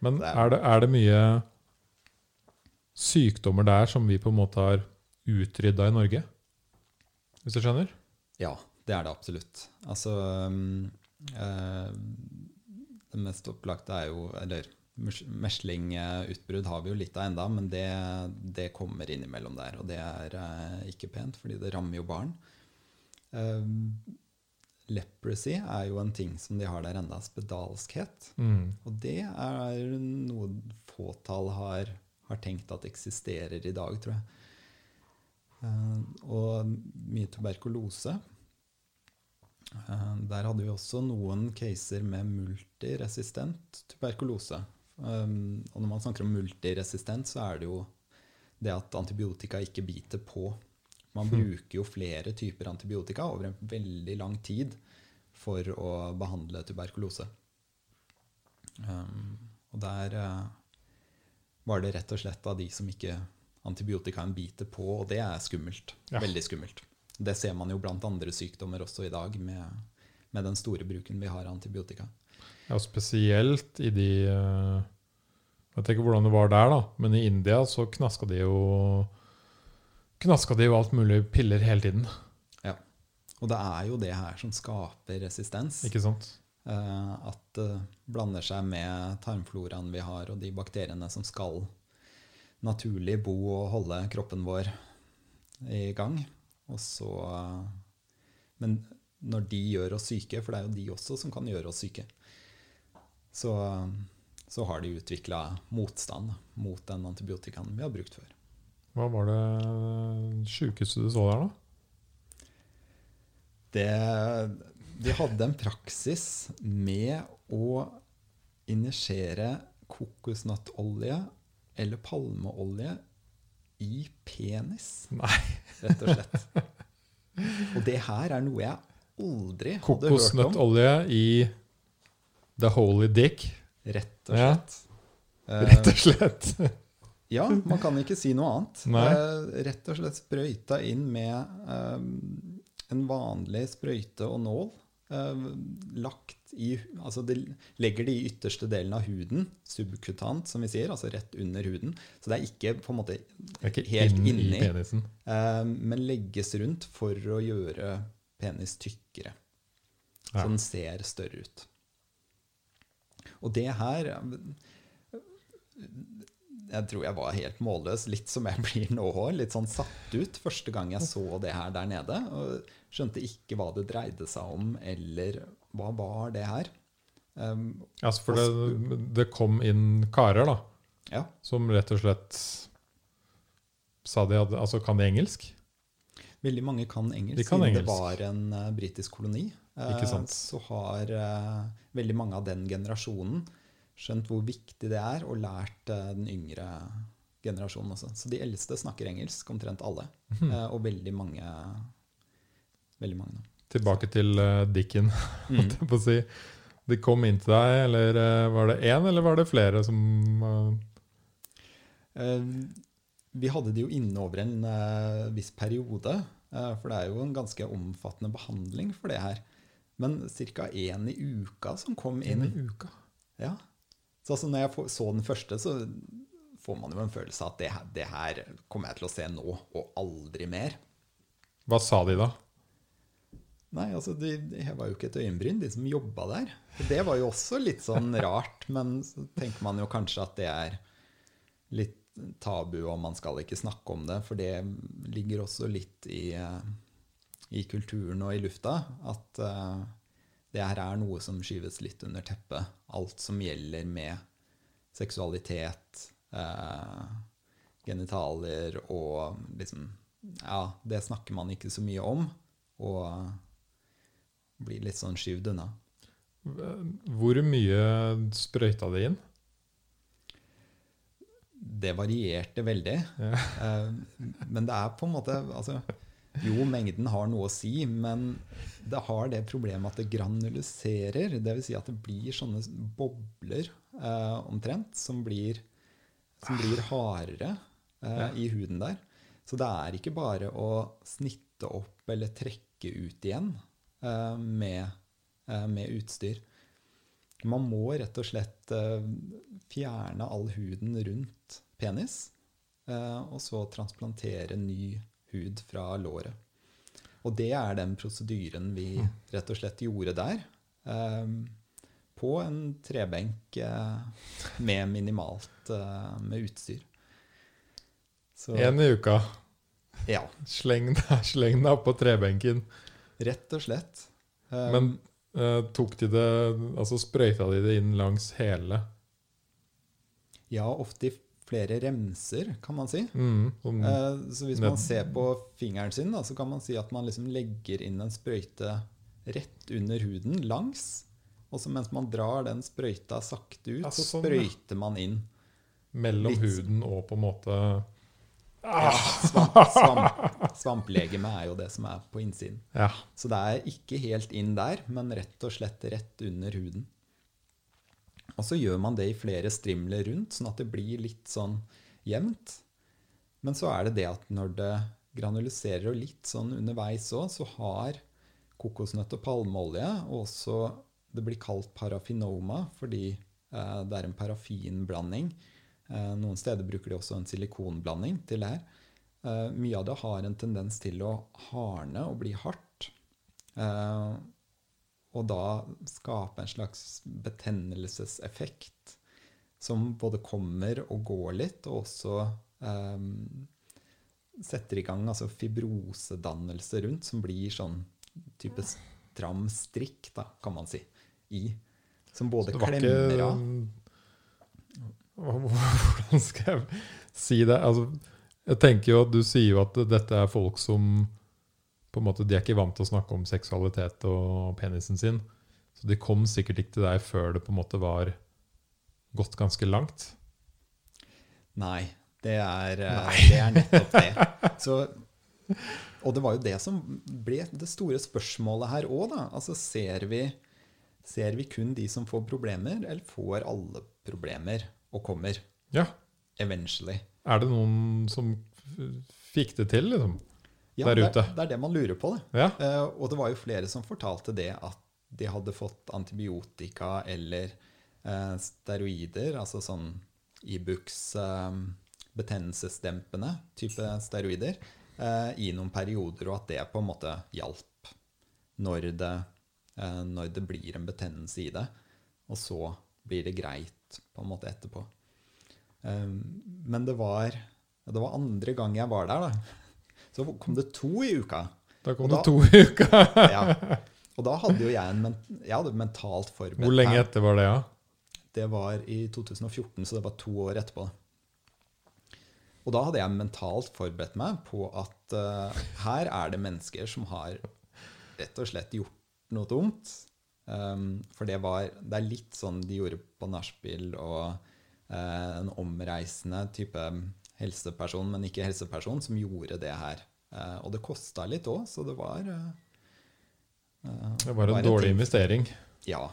Men Det er- er det, er det mye sykdommer der som vi på en måte har utrydda i Norge? Hvis du skjønner? Ja, det er det absolutt. Altså eh, Det mest opplagte er jo Eller mes- meslingutbrudd har vi jo litt av enda, men det, det kommer innimellom der. Og det er eh, ikke pent, fordi det rammer jo barn. Um, leprosy er jo en ting som de har der enda, spedalskhet. Mm. Og det er noe fåtall har, har tenkt at eksisterer i dag, tror jeg. Eh, og mye tuberkulose. Eh, der hadde vi også noen caser med multiresistent tuberkulose. Um, og når man snakker om multiresistent, så er det jo det at antibiotika ikke biter på. Man bruker jo flere typer antibiotika over en veldig lang tid for å behandle tuberkulose. Um, og der eh, var det rett og slett av de som ikke antibiotikaen biter på, og det er skummelt. Ja. Veldig skummelt. Det ser man jo blant andre sykdommer også i dag, med, med den store bruken vi har av antibiotika. Ja, spesielt i de eh, Jeg vet ikke hvordan det var der, da, men i India så knaska de jo Knaska de jo alt mulig piller hele tiden. Ja. Og det er jo det her som skaper resistens. Ikke sant? Eh, at det blander seg med tarmfloraen vi har, og de bakteriene som skal naturlig bo og holde kroppen vår i gang. Så Men når de gjør oss syke, for det er jo de også som kan gjøre oss syke, så, så har de utvikla motstand mot den antibiotikaen vi har brukt før. Hva var det sjukeste du så der, da? Det, de hadde en praksis med å injisere kokosnøttolje eller palmeolje i penis, Nei. rett og slett. Og det her er noe jeg aldri hadde hørt om. Kokosnøttolje i The Holy Dick. Rett og slett. Ja. Rett og slett. Ja, man kan ikke si noe annet. Nei. Eh, rett og slett sprøyta inn med um, en vanlig sprøyte og nål eh, lagt i Altså det legger det i ytterste delen av huden, subkutant, som vi sier, altså rett under huden. Så det er ikke på en måte helt inn i inni, penisen. eh, men legges rundt for å gjøre penis tykkere. Ja. Så den ser større ut. Og det her Jeg tror jeg var helt målløs, litt som jeg blir nå òg. Litt sånn satt ut første gang jeg så det her der nede. Og skjønte ikke hva det dreide seg om, eller hva var det her? Um, Altså, for det, det kom inn karer, da, ja. som rett og slett sa de hadde Altså, kan de engelsk? Veldig mange kan engelsk, De kan siden det var en uh, britisk koloni. Ikke sant. Så har uh, veldig mange av den generasjonen skjønt hvor viktig det er, og lært den yngre generasjonen også. Så de eldste snakker engelsk, omtrent alle. Mm. Og veldig mange Veldig mange. nå. Tilbake til uh, Dicken, Mm. holdt jeg på å si. De kom inn til deg, eller uh, var det én, eller var det flere som eh, vi hadde de jo inne over en viss periode, eh, for det er jo en ganske omfattende behandling for det her. Men ca. én i uka som kom inn. En i uka? Ja. Så altså, når jeg så den første, så får man jo en følelse av at det her, det her kommer jeg til å se nå, og aldri mer. Hva sa de da? Nei, altså, de, de heva jo ikke et øyenbryn, de som jobba der. Det var jo også litt sånn rart, men så tenker man jo kanskje at det er litt tabu, og man skal ikke snakke om det, for det ligger også litt i, eh, i kulturen og i lufta, at uh, det her er noe som skyves litt under teppet. Alt som gjelder med seksualitet, uh, genitalier og liksom Ja, det snakker man ikke så mye om, og blir litt sånn skyvd unna. Hvor mye sprøyta det inn? Det varierte veldig. Ja. Eh, Men det er på en måte altså, Jo, mengden har noe å si, men det har det problemet at det granuliserer. Dvs. Si at det blir sånne bobler eh, omtrent, som blir, som blir hardere eh, Ja. i huden der. Så det er ikke bare å snitte opp eller trekke ut igjen med, eh, med utstyr. Man må rett og slett eh, fjerne all huden rundt penis, eh, og så transplantere ny hud fra låret. Og det er den prosedyren vi rett og slett gjorde der. eh, på en trebenk eh, med minimalt eh, med utstyr. Én i uka. ja, Sleng deg, sleng deg trebenken. Rett og slett. Um, Men uh, tok de det Altså sprøyta de det inn langs hele? ja, ofte i flere remser, kan man si. Mm, sånn, uh, Så hvis man ser på fingeren sin, da, så kan man si at man liksom legger inn en sprøyte rett under huden, langs. Og så mens man drar den sprøyta sakte ut, Ja, så sånn, sprøyter man inn. mellom litt- huden og på en måte Ja, svamp, svamp, svamplegemet er jo det som er på innsiden. Ja. Så det er ikke helt inn der, men rett og slett rett under huden. Og så gjør man det i flere strimler rundt, sånn at det blir litt sånn jevnt. Men så er det det at når det granuliserer og litt sånn underveis òg, så har kokosnøtt og palmeolje og også Det blir kalt parafinoma fordi eh, det er en parafinblanding. Eh, noen steder bruker de også en silikonblanding til det her. Eh, mye av det har en tendens til å hardne og bli hardt. Eh, og da skape en slags betennelseseffekt som både kommer og går litt, og også setter i gang altså fibrosedannelse rundt, som blir sånn type stram strikk, da, kan man si, i. Som både klemmer av Hvordan skal jeg si det? Altså, jeg tenker jo at Du sier jo at dette er folk som på en måte, De er ikke vant til å snakke om seksualitet og penisen sin. Så de kom sikkert ikke til deg før det på en måte var gått ganske langt. Nei, det er, eh, Nei. det er nettopp det. Så, og det var jo det som ble det store spørsmålet her òg, da. Altså ser vi, ser vi kun de som får problemer, eller får alle problemer og kommer Ja. eventually? Er det noen som fikk det til, liksom? Ja, Der ute. Det, det er det man lurer på, det. Ja. Uh, og det var jo flere som fortalte det at de hadde fått antibiotika eller uh, steroider, altså sånn Ibux uh, betennelsesdempende type steroider, i noen perioder, og at det på en måte hjalp når det, når det blir en betennelse i det. Og så blir det greit på en måte etterpå. Eh, men det var, det var andre gang jeg var der, da. Så kom det to i uka. Da kom da, det to i uka. Ja. Og da hadde jo jeg en jeg hadde mentalt forberedt Hvor lenge etter var det, ja? Det var i 2014, så det var to år etterpå. Og da hadde jeg mentalt forberedt meg på at uh, her er det mennesker som har rett og slett gjort noe dumt. Um, for det var Det er litt sånn de gjorde på nachspiel og uh, en omreisende type helseperson, men ikke helseperson, som gjorde det her. Uh, og det kosta litt òg, så det var eh, Det var en en dårlig ting. investering. Ja.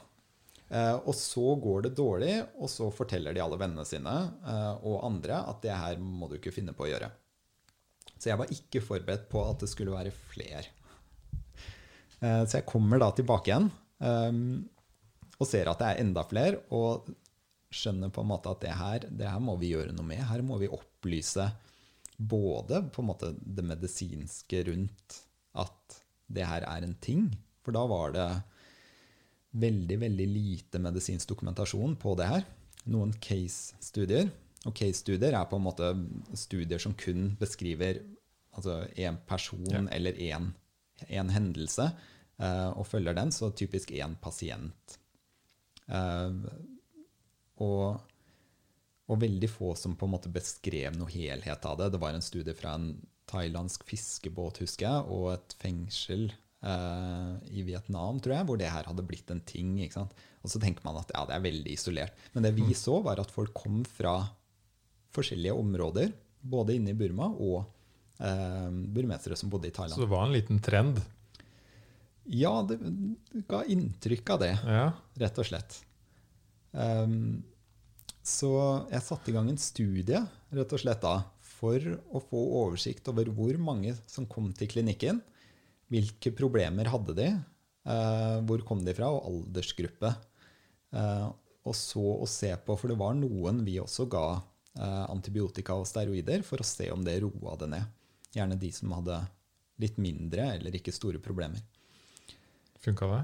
Og så går det dårlig, og så forteller de alle vennene sine og andre at det her må du ikke finne på å gjøre. Så jeg var ikke forberedt på at det skulle være fler. Så jeg kommer da tilbake igjen eh, og ser at det er enda flere, og skjønner på en måte at det her, det her må vi gjøre noe med. Her må vi opplyse både på en måte det medisinske rundt at det her er en ting. For da var det veldig, veldig lite medisinsk dokumentasjon på det her. Noen case-studier. Og case-studier er på en måte studier som kun beskriver altså en person Ja. eller en, en hendelse, og følger den, så typisk én pasient. Eh, og, og veldig få som på en måte beskrev noe helhet av det. Det var en studie fra en thailandsk fiskebåt, husker jeg, og et fengsel eh, i Vietnam, tror jeg, hvor det her hadde blitt en ting. ikke sant? Og så tenker man at ja, det er veldig isolert. Men det vi så, var at folk kom fra forskjellige områder, både inne i Burma og eh, burmesere som bodde i Thailand. Så det var en liten trend. Ja, det, det ga inntrykk av det Ja. rett og slett. Um, så jeg satte i gang en studie rett og slett da, for å få oversikt over hvor mange som kom til klinikken, hvilke problemer hadde de, uh, hvor kom de fra, og aldersgruppe. Uh, og så å se på, for det var noen vi også ga uh, antibiotika og steroider for å se om det roa det ned. Gjerne de som hadde litt mindre eller ikke store problemer. Funka det?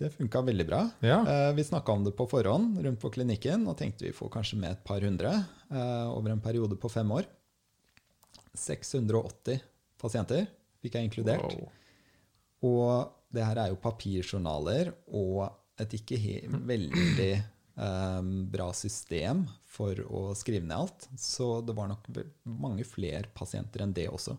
Det funka veldig bra. Ja. Eh, Vi snakka om det på forhånd rundt på klinikken og tenkte vi får kanskje med et par hundre eh, over en periode på fem år. 680 pasienter fikk jeg inkludert. Wow. Og det her er jo papirjournaler og et ikke veldig eh, bra system for å skrive ned alt. Så det var nok mange flere pasienter enn det også.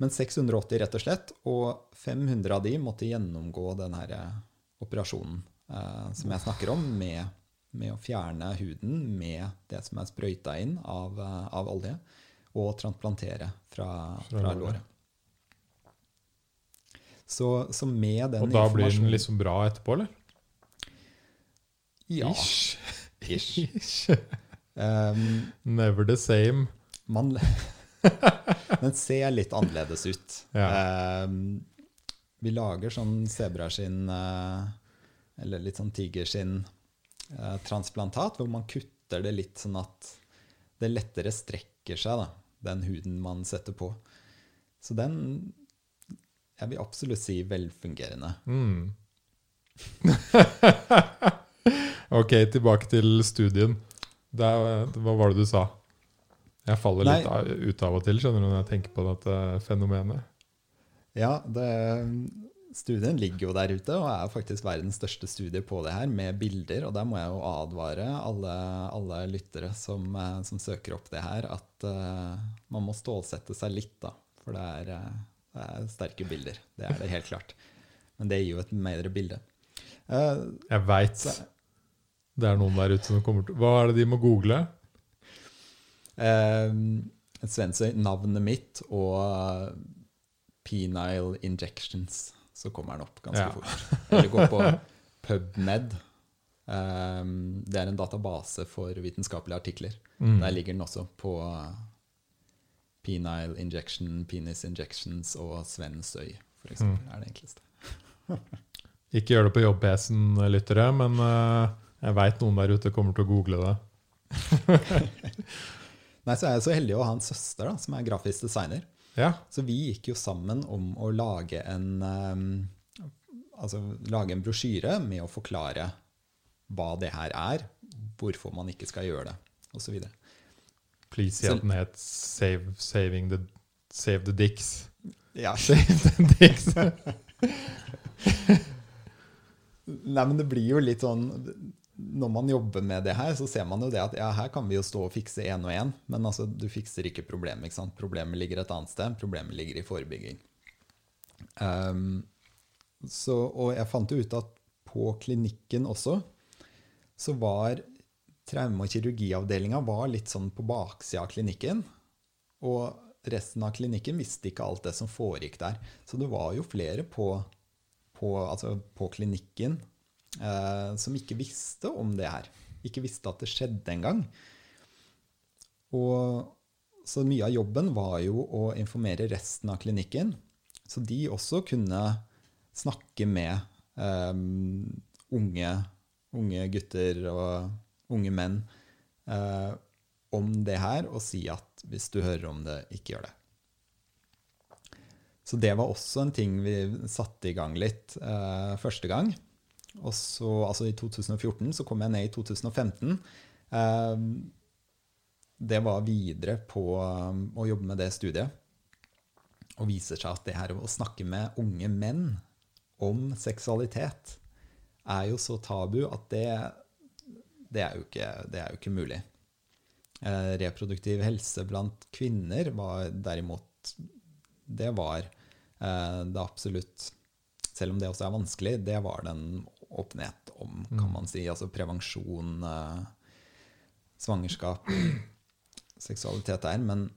Men 680 rett og slett, og 500 av de måtte gjennomgå den her eh, operasjonen eh, som jeg snakker om, med, med å fjerne huden med det som er sprøyta inn av, eh, av olje, og transplantere fra, Fra fra låret. Så, så med den Og da blir den liksom bra etterpå, eller? Ja. Ish. Ish. Ish. Um, Never the same. man Den ser litt annerledes ut. Ja. Eh, vi lager sånn sebraskinn, eh, eller litt sånn tigerskinn-transplantat, hvor man kutter det litt sånn at det lettere strekker seg, da, den huden man setter på. Så den Jeg vil absolutt si velfungerende. Mm. ok, tilbake til studien. Det hva var det du sa? Jeg faller Nei. litt av, ut av og til skjønner du, når jeg tenker på dette fenomenet. Ja, det, studien ligger jo der ute og er faktisk verdens største studie på det her, med bilder. Og der må jeg jo advare alle, alle lyttere som, eh, som søker opp det her, at uh, man må stålsette seg litt, da. For det er, eh, det er sterke bilder. Det er det helt klart. Men det gir jo et bedre bilde. Uh, Jeg veit det er noen der ute som kommer til Hva er det de må google? Eh, Svensøy, navnet mitt og eh, penile injections, så kommer den opp ganske Ja. fort. Eller gå på PubMed. Eh, det er en database for vitenskapelige artikler. Mm. Der ligger den også på uh, penile injection, penis injections og Svensøy, eksempel, Mm. er det enkleste. Ikke gjør det på jobb-PC-en, lyttere, men eh, jeg veit noen der ute kommer til å google det. Nei, så er jeg så heldig å ha en søster da, som er grafisk designer. Ja, Så vi gikk jo sammen om å lage en, um, altså, lage en brosjyre med å forklare hva det her er, hvorfor man ikke skal gjøre det, osv. please at den het Save, saving the, Save the Dicks. Ja. Save the Dicks. Nei, men det blir jo litt sånn Når man jobber med det her, så ser man jo det at ja, her kan vi jo stå og fikse én og én, men altså, du fikser ikke problemet. ikke sant? Problemet ligger et annet sted. Problemet ligger i forebygging. Um, så, og jeg fant jo ut at på klinikken også, så var traume- og kirurgiavdelinga litt sånn på baksida av klinikken. Og resten av klinikken visste ikke alt det som foregikk der. Så det var jo flere på, på, altså på klinikken eh, som ikke visste om det her. Ikke visste at det skjedde engang. Så mye av jobben var jo å informere resten av klinikken, så de også kunne snakke med eh, unge, unge gutter og unge menn eh, om det her, og si at hvis du hører om det, ikke gjør det. Så det var også en ting vi satte i gang litt eh, første gang. Og så, altså I 2014 så kom jeg ned i 2015. Eh, det var videre på um, å jobbe med det studiet. Og viser seg at det her å snakke med unge menn om seksualitet er jo så tabu at det, det, er, jo ikke, det er jo ikke mulig. Eh, reproduktiv helse blant kvinner var derimot Det var eh, det absolutt Selv om det også er vanskelig, det var den åpenhet om, kan man si. Altså prevensjon, eh, svangerskap, seksualitet der. Men,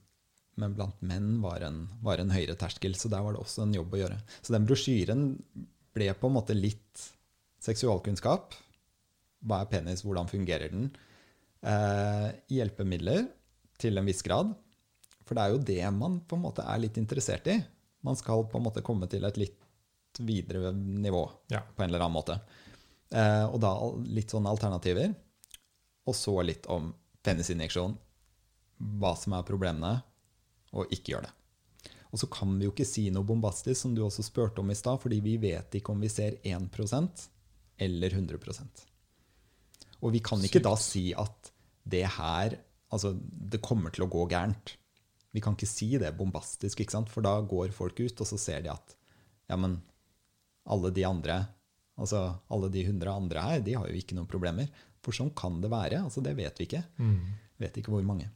men blant menn var en, var en høyere terskel, så der var det også en jobb å gjøre. Så den brosjyren ble på en måte litt seksualkunnskap. Hva er penis, hvordan fungerer den? Eh, hjelpemidler til en viss grad. For det er jo det man på en måte er litt interessert i. Man skal på en måte komme til et litt videre nivå Ja. på en eller annen måte. Eh, og da litt sånne alternativer. Og så litt om penisinjeksjon. Hva som er problemene, og ikke gjør det. Og så kan vi jo ikke si noe bombastisk, som du også spurte om i stad, fordi vi vet ikke om vi ser 1% eller 100% Og vi kan ikke Sykt. da si at det her Altså, det kommer til å gå gærent. Vi kan ikke si det bombastisk, ikke sant? for da går folk ut, og så ser de at ja, men alle de andre, altså alle de hundre andre her, de har jo ikke noen problemer. For sånn kan det være. altså Det vet vi ikke. Mm. Vet ikke hvor mange.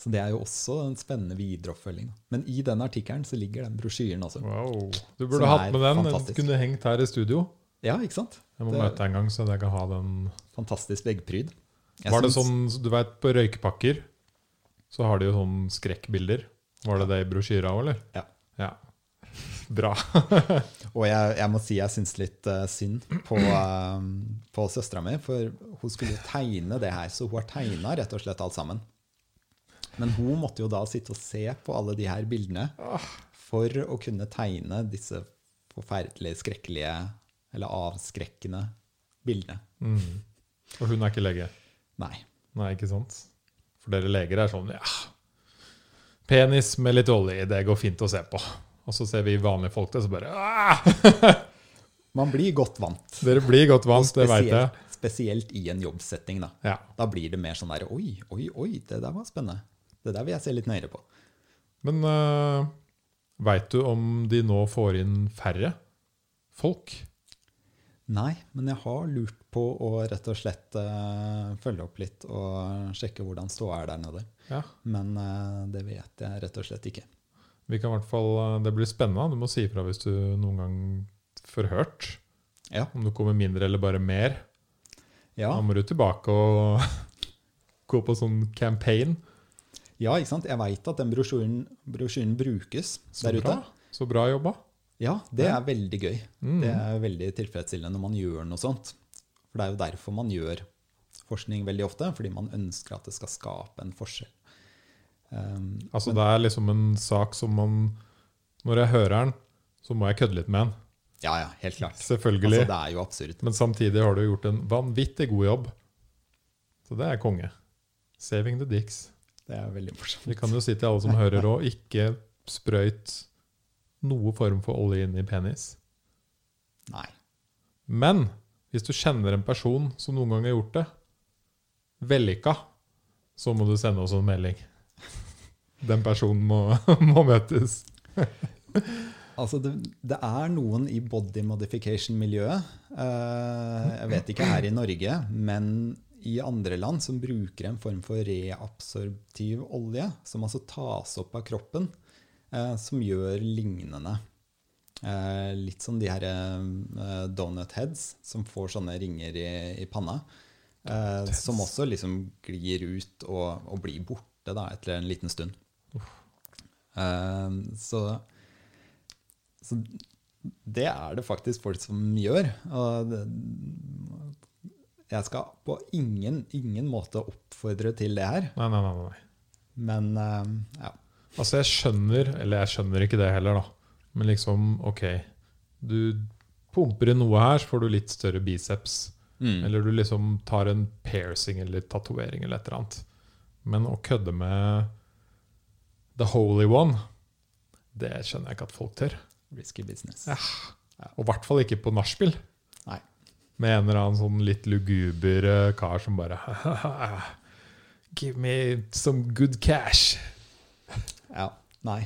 Så det er jo også en spennende videreoppfølging. Men i den artikkelen så ligger den brosjyren også. Wow. Du burde hatt med den. Den kunne hengt her i studio. Ja, ikke sant? Jeg må Det- møte deg en gang, så jeg kan ha den. Fantastisk veggpryd. Jeg Var det sånn, du vet, På røykepakker så har de jo sånn skrekkbilder. Var det det i brosjyra òg, eller? Ja. ja. Bra. Og jeg, jeg må si jeg syns litt uh, synd på, uh, på søstera mi, for hun skulle jo tegne det her. Så hun har tegna rett og slett alt sammen. Men hun måtte jo da sitte og se på alle de her bildene for å kunne tegne disse forferdelige, skrekkelige eller avskrekkende bildene. Mm. Og hun er ikke lege? Nei. Nei, ikke sant? For dere leger er sånn ja, Penis med litt olje det går fint å se på. Og så ser vi vanlige folk det, så bare «Ah!» Man blir godt vant. Dere blir godt vant, det veit jeg. Spesielt, spesielt i en jobbsetting, da. Ja. Da blir det mer sånn der Oi, oi, oi, det der var spennende. Det der vil jeg se litt nøyere på. Men uh, veit du om de nå får inn færre folk? Nei, men jeg har lurt på å rett og slett uh, følge opp litt og sjekke hvordan ståa er der nede. Ja. Men uh, det vet jeg rett og slett ikke. Vi kan i hvert fall, eh, Det blir spennende. Du må si ifra hvis du noen gang får hørt. Ja. Om du kommer mindre eller bare mer. Ja, Da må du tilbake og gå på sånn campaign. ja ikke sant? Jeg veit at den brosjyren, brosjyren brukes Så der ute. Så bra jobba. Ja, det er veldig gøy. Mm. Det er veldig tilfredsstillende når man gjør noe sånt. For det er jo derfor man gjør forskning veldig ofte, fordi man ønsker at det skal skape en forskjell. Um, Altså Det er liksom en sak som man Når jeg hører den, så må jeg kødde litt med den. Ja, ja, helt klart. Selvfølgelig. Altså, det er jo absurd. Men samtidig har du gjort en vanvittig god jobb. Så det er konge. Saving the dicks. Det er veldig morsomt. Vi kan jo si til alle som hører òg, ikke sprøyt noe form for olje inn i penis. Nei. Men hvis du kjenner en person som noen gang har gjort det, vellykka, så må du sende oss en melding. Den personen må, må møtes. Altså, det, det er noen i body modification-miljøet, eh, jeg vet ikke her i Norge, men i andre land som bruker en form for reabsorptiv olje, som altså tas opp av kroppen, eh, som gjør lignende. Eh, litt som de her eh, donut heads, som får sånne ringer i, i panna. Eh, som også liksom glir ut og, og blir borte da, etter en liten stund. Eh, så, så det er det faktisk folk som gjør. Og det, jeg skal på ingen, ingen måte oppfordre til det her, Nei, nei, nei. nei. men uh, ja. Altså, jeg skjønner, eller jeg skjønner ikke det heller, da. Men liksom, ok. Du pumper inn noe her, så får du litt større biceps. Mm. Eller du liksom tar en piercing eller tatovering eller et eller annet. Men å kødde med the holy one, det skjønner jeg ikke at folk tør. Risky business. Ja. Og i hvert fall ikke på nachspiel. Med en eller annen sånn litt luguber eh, kar som bare Give me some good cash. Ja. Nei.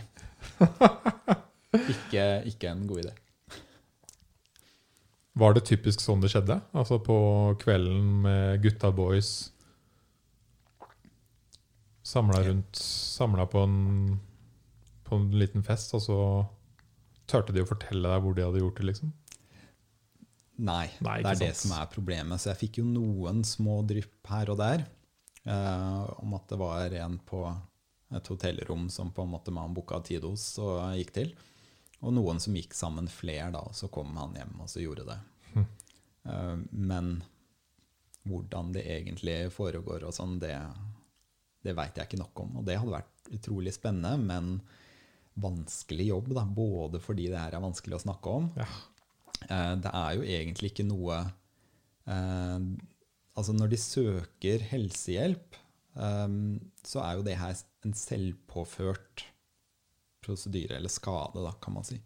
ikke, ikke en god idé. Var det typisk sånn det skjedde? Altså på kvelden med gutta boys Samla rundt Samla på en På en liten fest, og så turte de å fortelle deg hvor de hadde gjort det, liksom? Nei, Nei, det er er det som er problemet. Så jeg fikk jo noen små drypp her og der eh, om at det var en på et hotellrom som på en måte man booka tid hos og gikk til. Og noen som gikk sammen flere, da, og så kom han hjem og så gjorde det. Hm. Eh, men hvordan det egentlig foregår og sånn, det, det veit jeg ikke nok om. Og det hadde vært utrolig spennende, men vanskelig jobb, da. Både fordi det her er vanskelig å snakke om, Ja. Eh, Det er jo egentlig ikke noe eh, Altså når de søker helsehjelp, eh, så er jo det her en selvpåført prosedyre, eller skade, da, kan man si.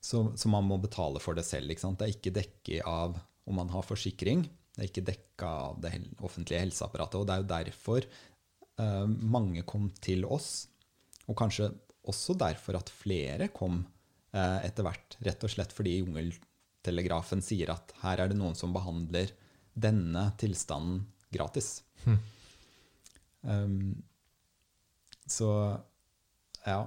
Så, så man må betale for det selv. Ikke sant? Det er ikke dekket av om man har forsikring. Det er ikke dekka av det offentlige helseapparatet. Og det er jo derfor mange kom til oss, og kanskje også derfor at flere kom eh, etter hvert. Rett og slett fordi Jungeltelegrafen sier at her er det noen som behandler denne tilstanden gratis. Um, så ja,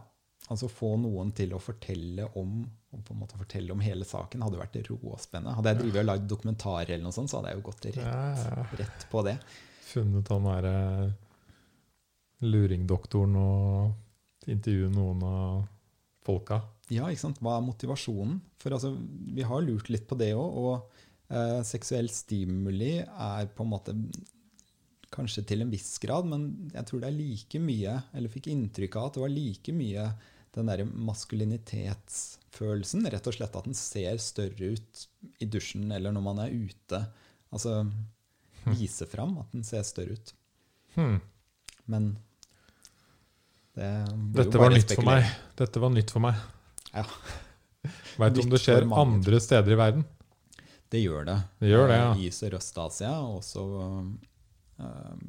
altså få noen til å fortelle om og på en måte fortelle om hele saken hadde vært råspennende. Hadde jeg drevet og lagd dokumentarer, eller noe sånt, så hadde jeg jo gått rett, rett på det. Funnet han derre luringdoktoren og intervjue noen av folka. Ja, ikke sant? Hva er motivasjonen? For altså, vi har lurt litt på det òg. Og eh, seksuell stimuli er på en måte Kanskje til en viss grad, men jeg tror det er like mye Eller fikk inntrykk av at det var like mye den derre maskulinitetsfølelsen. Rett og slett at den ser større ut i dusjen eller når man er ute. Altså vise fram at den ser større ut. Hmm. Men det Dette var nytt for meg. Dette var nytt for meg. Ja. Veit du om det skjer andre steder i verden? Det gjør det. Det gjør det, ja. Eh, I Sørøst-Asia, og også eh,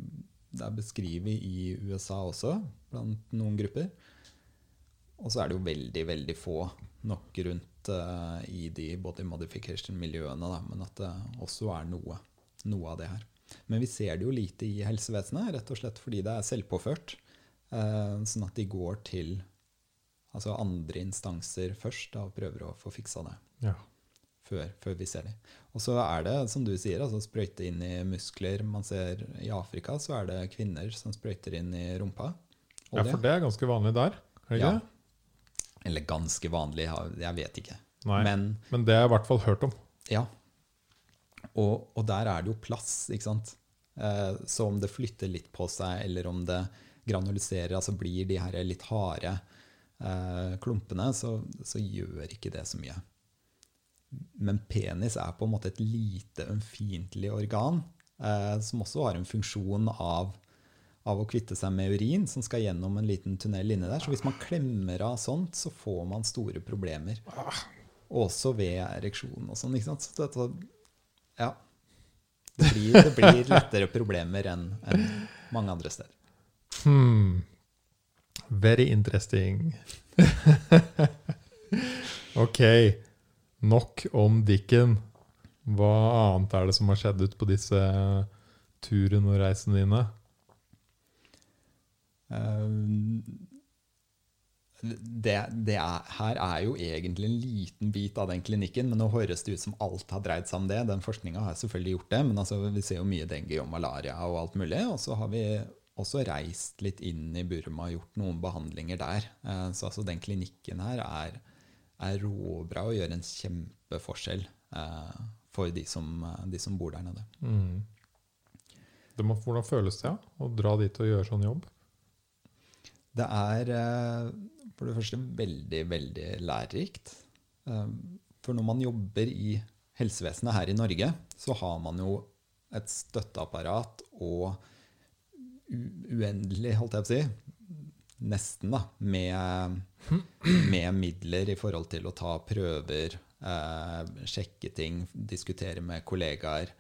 Det er beskrevet i USA også, blant noen grupper. Og så er det jo veldig, veldig få nok rundt eh, i de body modification-miljøene, men at det også er noe, noe av det her. Men vi ser det jo lite i helsevesenet, rett og slett fordi det er selvpåført. Eh, sånn at de går til altså andre instanser først da, og prøver å få fiksa det Ja. før, før vi ser dem. Og så er det, som du sier, altså sprøyte inn i muskler. Man ser I Afrika så er det kvinner som sprøyter inn i rumpa. ja, for det er ganske vanlig der. Er det Ja. det? Eller ganske vanlig, jeg- jeg vet ikke. Nei. Men, Men det har jeg i hvert fall hørt om. ja. Og, og der er det jo plass, ikke sant. Eh, så om det flytter litt på seg, eller om det granuliserer, altså blir de her litt harde eh, klumpene, så, så gjør ikke det så mye. men penis er på en måte et lite, ømfintlig organ eh, som også har en funksjon av, av å kvitte seg med urin, som skal gjennom en liten tunnel inni der. Så hvis man klemmer av sånt, så får man store problemer. Også ved ereksjon og sånn. ikke sant? Så dette, ja. Det blir, det blir lettere problemer enn enn mange andre steder. Hmm. Very interesting. ok, nok om Dicken. Hva annet er det som har skjedd ut på disse turene og reisene dine? Eh, det, det er, her er jo egentlig en liten bit av den klinikken, men nå høres det ut som alt har dreid seg om det. Den forskninga har selvfølgelig gjort det, men altså, vi ser jo mye dengue og malaria og alt mulig. Og så har vi også reist litt inn i Burma og gjort noen behandlinger der. Eh, så altså, den klinikken her er, er råbra og gjør en kjempeforskjell eh, for de som, de som bor der nede. Mm. Det må, hvordan føles det ja? å dra dit og gjøre sånn jobb? Det er eh, for det første veldig, veldig lærerikt. Eh, For når man jobber i helsevesenet her i Norge, så har man jo et støtteapparat og uendelig, holdt jeg på å si, nesten, da, med, med midler i forhold til å ta prøver, eh, sjekke ting, diskutere med kollegaer.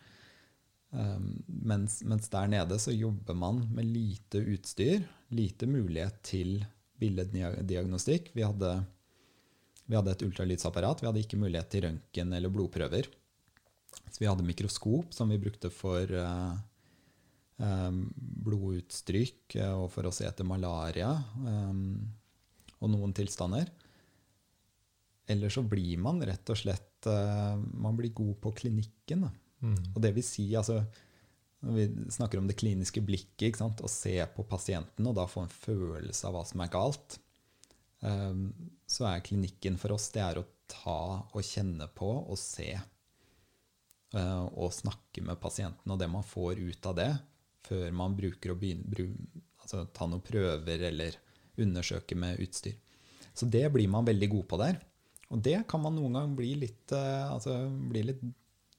Um, mens, mens der nede så jobber man med lite utstyr, lite mulighet til billeddiagnostikk. Vi hadde, vi hadde et ultralydsapparat, vi hadde ikke mulighet til røntgen eller blodprøver. Så vi hadde mikroskop som vi brukte for eh, um, blodutstrykk eh, og for å se etter malaria um, og noen tilstander. Eller så blir man rett og slett eh, Man blir god på klinikken. Mm. Og det vil si, altså, når vi snakker om det kliniske blikket, ikke sant? å se på pasienten og da få en følelse av hva som er galt, um, så er klinikken for oss det er å ta og kjenne på og se. uh, og snakke med pasienten og det man får ut av det, før man bruker å begynne, bru, altså, ta noen prøver eller undersøke med utstyr. Så det blir man veldig god på der. Og det kan man noen gang bli litt, uh, altså, bli litt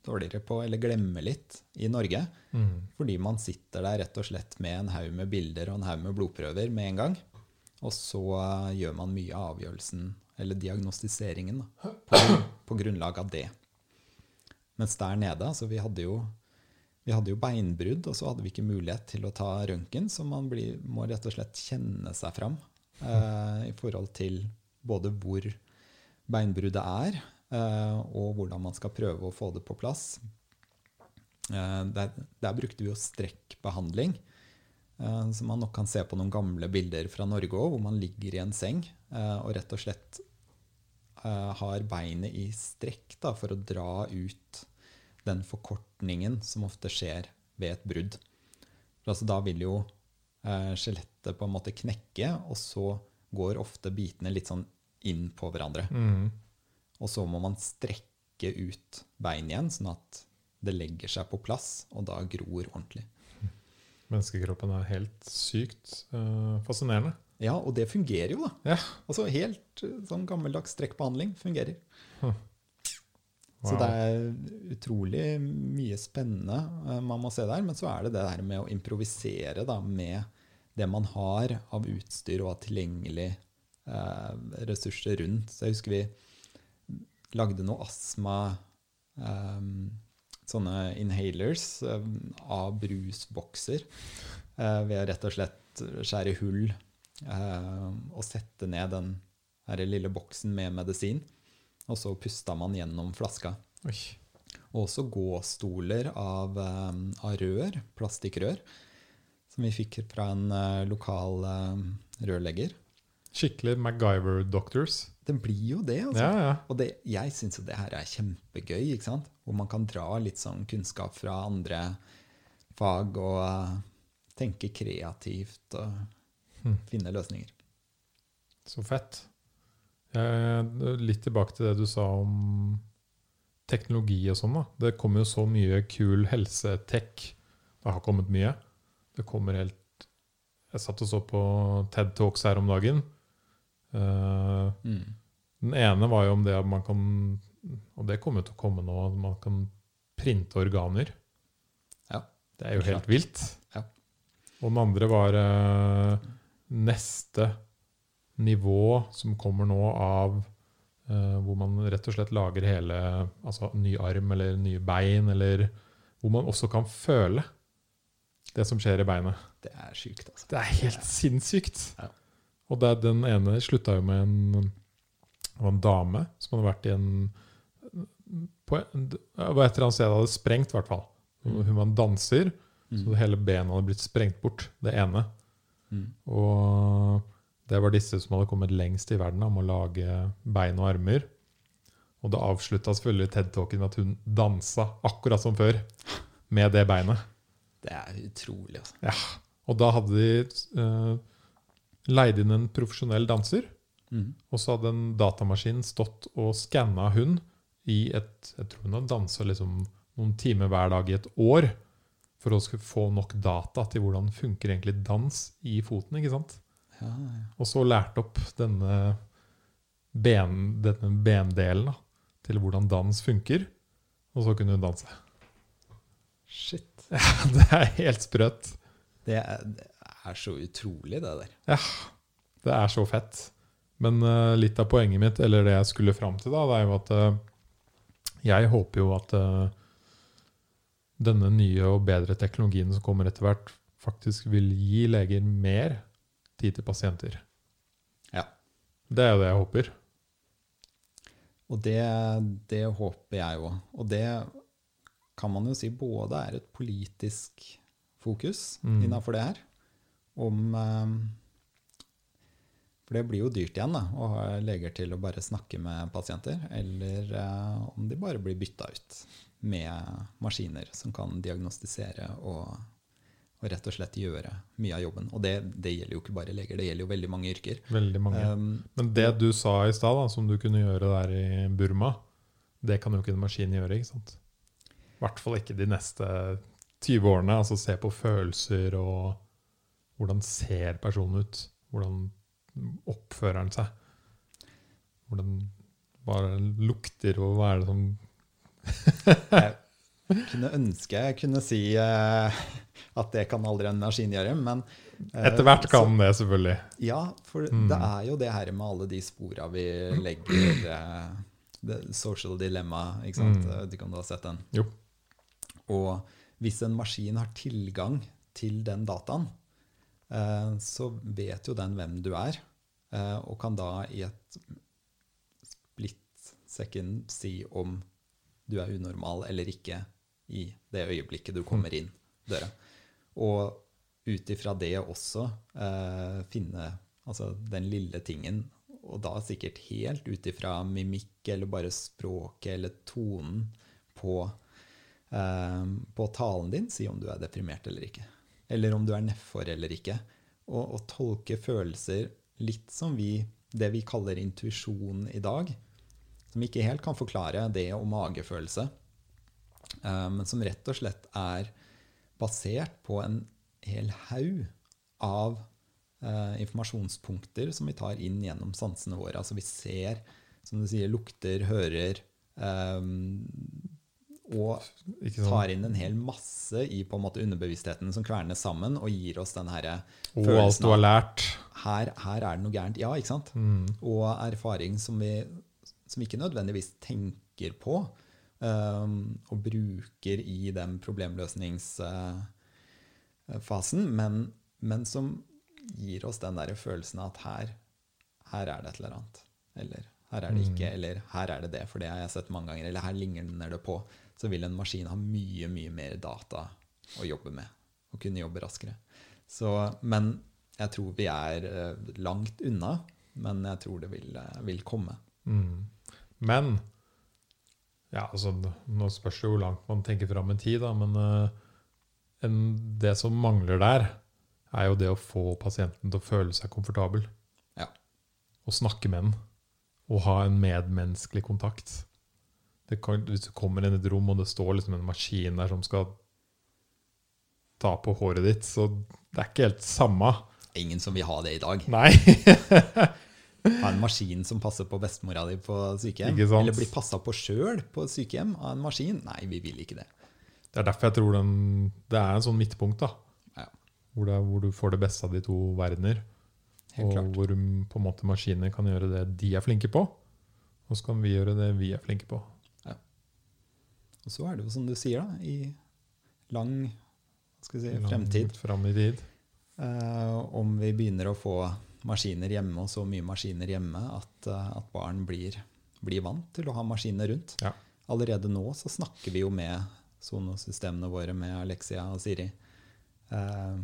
dårligere på, eller glemme litt, i Norge. Mm. Fordi man sitter der rett og slett med en haug med bilder og en haug med blodprøver med en gang. Og så eh, gjør man mye av avgjørelsen, eller diagnostiseringen, da, på, på grunnlag av det. Mens der nede, altså vi hadde jo vi hadde jo beinbrudd, og så hadde vi ikke mulighet til å ta røntgen, så man blir, må rett og slett kjenne seg fram eh, i forhold til både hvor beinbruddet er, eh, og hvordan man skal prøve å få det på plass. Eh, der, der brukte vi jo strekkbehandling, eh, som man nok kan se på noen gamle bilder fra Norge òg, hvor man ligger i en seng eh, og rett og slett eh, har beinet i strekk da, for å dra ut den forkortningen som ofte skjer ved et brudd. For altså, da vil jo eh, skjelettet på en måte knekke, og så går ofte bitene litt sånn inn på hverandre. Mm. Og så må man strekke ut bein igjen, sånn at det legger seg på plass, og da gror ordentlig. Menneskekroppen er helt sykt uh, fascinerende. Ja, og det fungerer jo, da. Ja. Altså helt eh, sånn gammeldags strekkbehandling fungerer. Huh. Så det er utrolig mye spennende eh, man må se der. Men så er det det der med å improvisere da, med det man har av utstyr og av tilgjengelig eh, ressurser rundt. Så jeg husker vi lagde noe astma eh, Sånne inhalers eh, av brusbokser eh, ved rett og slett skjære hull eh, og sette ned den her lille boksen med medisin. Og så pusta man gjennom flaska. Oi. Og også gåstoler av, eh, av rør, plastikkrør, som vi fikk fra en eh, lokal eh, rørlegger. Skikkelig MacGyver Doctors. Det blir jo det, altså. Ja, ja. Og det, jeg syns jo det her er kjempegøy, ikke sant? hvor man kan dra litt sånn kunnskap fra andre fag og uh, tenke kreativt og hmm. finne løsninger. Så fett. Eh, litt tilbake til det du sa om teknologi og sånn. da. Det kommer jo så mye kul helsetech. Det har kommet mye. Det kommer helt Jeg satt og så på TED Talks her om dagen. Uh, Mm. den ene var jo om det at man kan Og det kommer jo til å komme nå, at man kan printe organer. Ja, Det er jo klart. helt vilt. Ja. Og den andre var uh, neste nivå som kommer nå av uh, hvor man rett og slett lager hele Altså ny arm eller nye bein, eller hvor man også kan føle det som skjer i beinet. Det er sjukt, altså. Det er helt sinnssykt. Ja. Og det er den ene slutta jo med en, en dame som hadde vært i en på en, var et eller annet sted hadde sprengt, i hvert fall. Mm. Hun var en danser, så Mm. hele benet hadde blitt sprengt bort. Det ene. Mm. Og det var disse som hadde kommet lengst i verden om å lage bein og armer. Og det avslutta selvfølgelig TED-talken med at hun dansa akkurat som før, med det beinet. Det er utrolig, altså. Ja. Og da hadde de uh, leid inn en profesjonell danser, Mm. og så hadde en datamaskin stått og skanna hun i et Jeg tror hun hadde dansa liksom noen timer hver dag i et år for å få nok data til hvordan funker egentlig dans i foten. ikke sant? Ja, ja. Og så lærte opp denne, ben, denne bendelen da, til hvordan dans funker, og så kunne hun danse. Shit. Det er helt sprøtt. Det er, det er så utrolig, det der. Ja. Det er så fett. Men uh, litt av poenget mitt, eller det jeg skulle fram til, da, det er jo at uh, jeg håper jo at uh, denne nye og bedre teknologien som kommer etter hvert, faktisk vil gi leger mer tid til pasienter. Ja. Det er jo det jeg håper. Og det, det håper jeg òg. Og det kan man jo si både er et politisk fokus Mm. innafor det her. Om eh, For det blir jo dyrt igjen da, å ha leger til å bare snakke med pasienter. Eller eh, om de bare blir bytta ut med maskiner som kan diagnostisere og, og rett og slett gjøre mye av jobben. Og det, det gjelder jo ikke bare leger, det gjelder jo veldig mange yrker. Veldig mange. Um, Men det du sa i stad, som du kunne gjøre der i Burma, det kan jo ikke en maskin gjøre. ikke sant? I hvert fall ikke de neste 20 årene. Altså se på følelser og hvordan ser personen ut? Hvordan oppfører han seg? Hvordan den lukter, og hva er det som kunne ønske jeg kunne si eh, at det kan aldri en maskin gjøre, men eh, Etter hvert kan så, det, selvfølgelig. Ja, for Mm. det er jo det her med alle de spora vi legger eh, det Social dilemma, ikke sant? Mm. Jeg vet ikke om du har sett den? Jo. Og hvis en maskin har tilgang til den dataen, så vet jo den hvem du er, og kan da i et split second si om du er unormal eller ikke i det øyeblikket du kommer inn døra. Og ut ifra det også eh, finne altså den lille tingen, og da sikkert helt ut ifra mimikk eller bare språket eller tonen på, eh, på talen din, si om du er deprimert eller ikke. Eller om du er nedfor eller ikke. Og, og tolke følelser litt som vi, det vi kaller intuisjon i dag, som ikke helt kan forklare det og magefølelse, men som rett og slett er basert på en hel haug av eh, informasjonspunkter som vi tar inn gjennom sansene våre. Altså vi ser, som du sier, lukter, hører, eh, og tar inn en hel masse i på en måte underbevisstheten som kvernes sammen og gir oss den herre Og alt du har lært. her, her er det noe gærent. Ja, ikke sant? Mm. Og erfaring som vi, som vi ikke nødvendigvis tenker på og bruker i den problemløsningsfasen, men, men som gir oss den der følelsen at her, her er det et eller annet. Eller her er det ikke, Mm. eller her er det det, for det har jeg sett mange ganger. Eller her ligner det på. Så vil en maskin ha mye, mye mer data å jobbe med. Og kunne jobbe raskere. Så, men jeg tror vi er eh, langt unna. Men jeg tror det vil, eh, vil komme. Mm. Men ja, altså, Nå spørs det hvor langt man tenker fram i tid, da, men uh, en, det som mangler der, er jo det å få pasienten til å føle seg komfortabel. Ja. Og snakke med den. Og ha en medmenneskelig kontakt. Det kan, hvis du kommer inn i et rom, og det står liksom en maskin der som skal ta på håret ditt, så det er ikke helt samme. Ingen som vil ha det i dag. Nei. ha en maskin som passer på bestemora di på sykehjem. Eller bli passa på sjøl på sykehjem av en maskin. Nei, vi vil ikke det. Det er derfor jeg tror den, det er en sånn midtpunkt, da. Ja. Hvor, det hvor du får det beste av de to verdener. Helt og klart. hvor på en måte maskiner kan gjøre det de er flinke på. Og så kan vi gjøre det vi er flinke på. Og så er det jo som du sier, da, i lang skal vi si, Langt fremtid. Fram i tid. Uh, om vi begynner å få maskiner hjemme, og så mye maskiner hjemme, at, eh, at barn blir, blir vant til å ha maskiner rundt. Ja. Allerede nå så snakker vi jo med sonosystemene våre, med Alexia og Siri. Eh,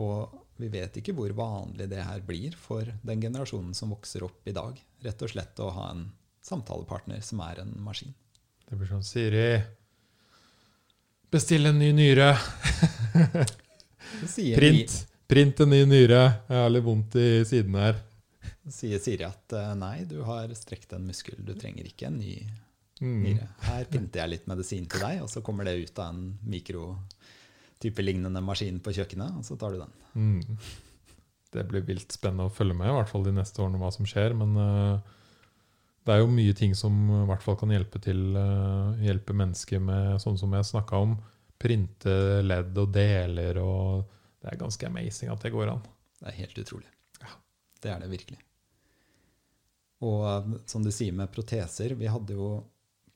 og vi vet ikke hvor vanlig det her blir for den generasjonen som vokser opp i dag. Rett og slett å ha en samtalepartner som er en maskin. Det blir sånn Siri, bestill en ny nyre. Print. sier, Print. En ny nyre. Jeg har litt vondt i siden her. sier Siri at eh, nei, du har strekt en muskel, du trenger ikke en ny Mm. nyre. Her printer jeg litt medisin til deg, og så kommer det ut av en mikrotypelignende maskin på kjøkkenet, og så tar du den. Mm. Det blir vilt spennende å følge med, i hvert fall de neste årene, hva som skjer. Men uh, det er jo mye ting som i hvert fall kan hjelpe til uh, hjelpe mennesker med sånn som jeg snakka om. Printe ledd og deler og Det er ganske amazing at det går an. Det er helt utrolig. Det er det virkelig. Og eh, som du sier med proteser, vi hadde jo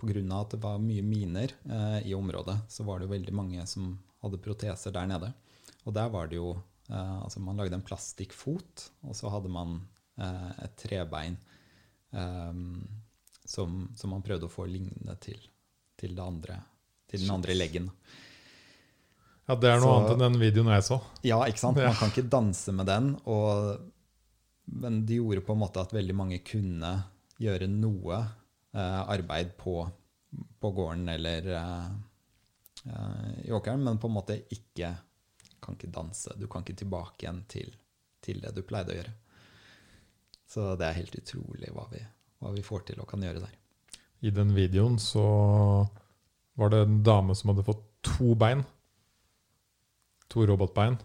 pga. at det var mye miner eh, i området, så var det jo veldig mange som hadde proteser der nede. Og der var det jo eh, Altså, man lagde en plastikkfot, og så hadde man eh, et trebein eh, som, som man prøvde å få lignende til, til, andre, til den andre leggen. Ja, Det er noe Så- annet enn den videoen jeg så. Ja, ikke sant? Man kan ikke danse med den. Og, men det gjorde på en måte at veldig mange kunne gjøre noe eh, arbeid på, på gården eller eh, eh, i åkeren, men på en måte ikke kan ikke danse. Du kan ikke tilbake igjen til, til det du pleide å gjøre. Så det er helt utrolig hva vi, hva vi får til og kan gjøre der. I den videoen så var det en dame som hadde fått to bein. To robotbein.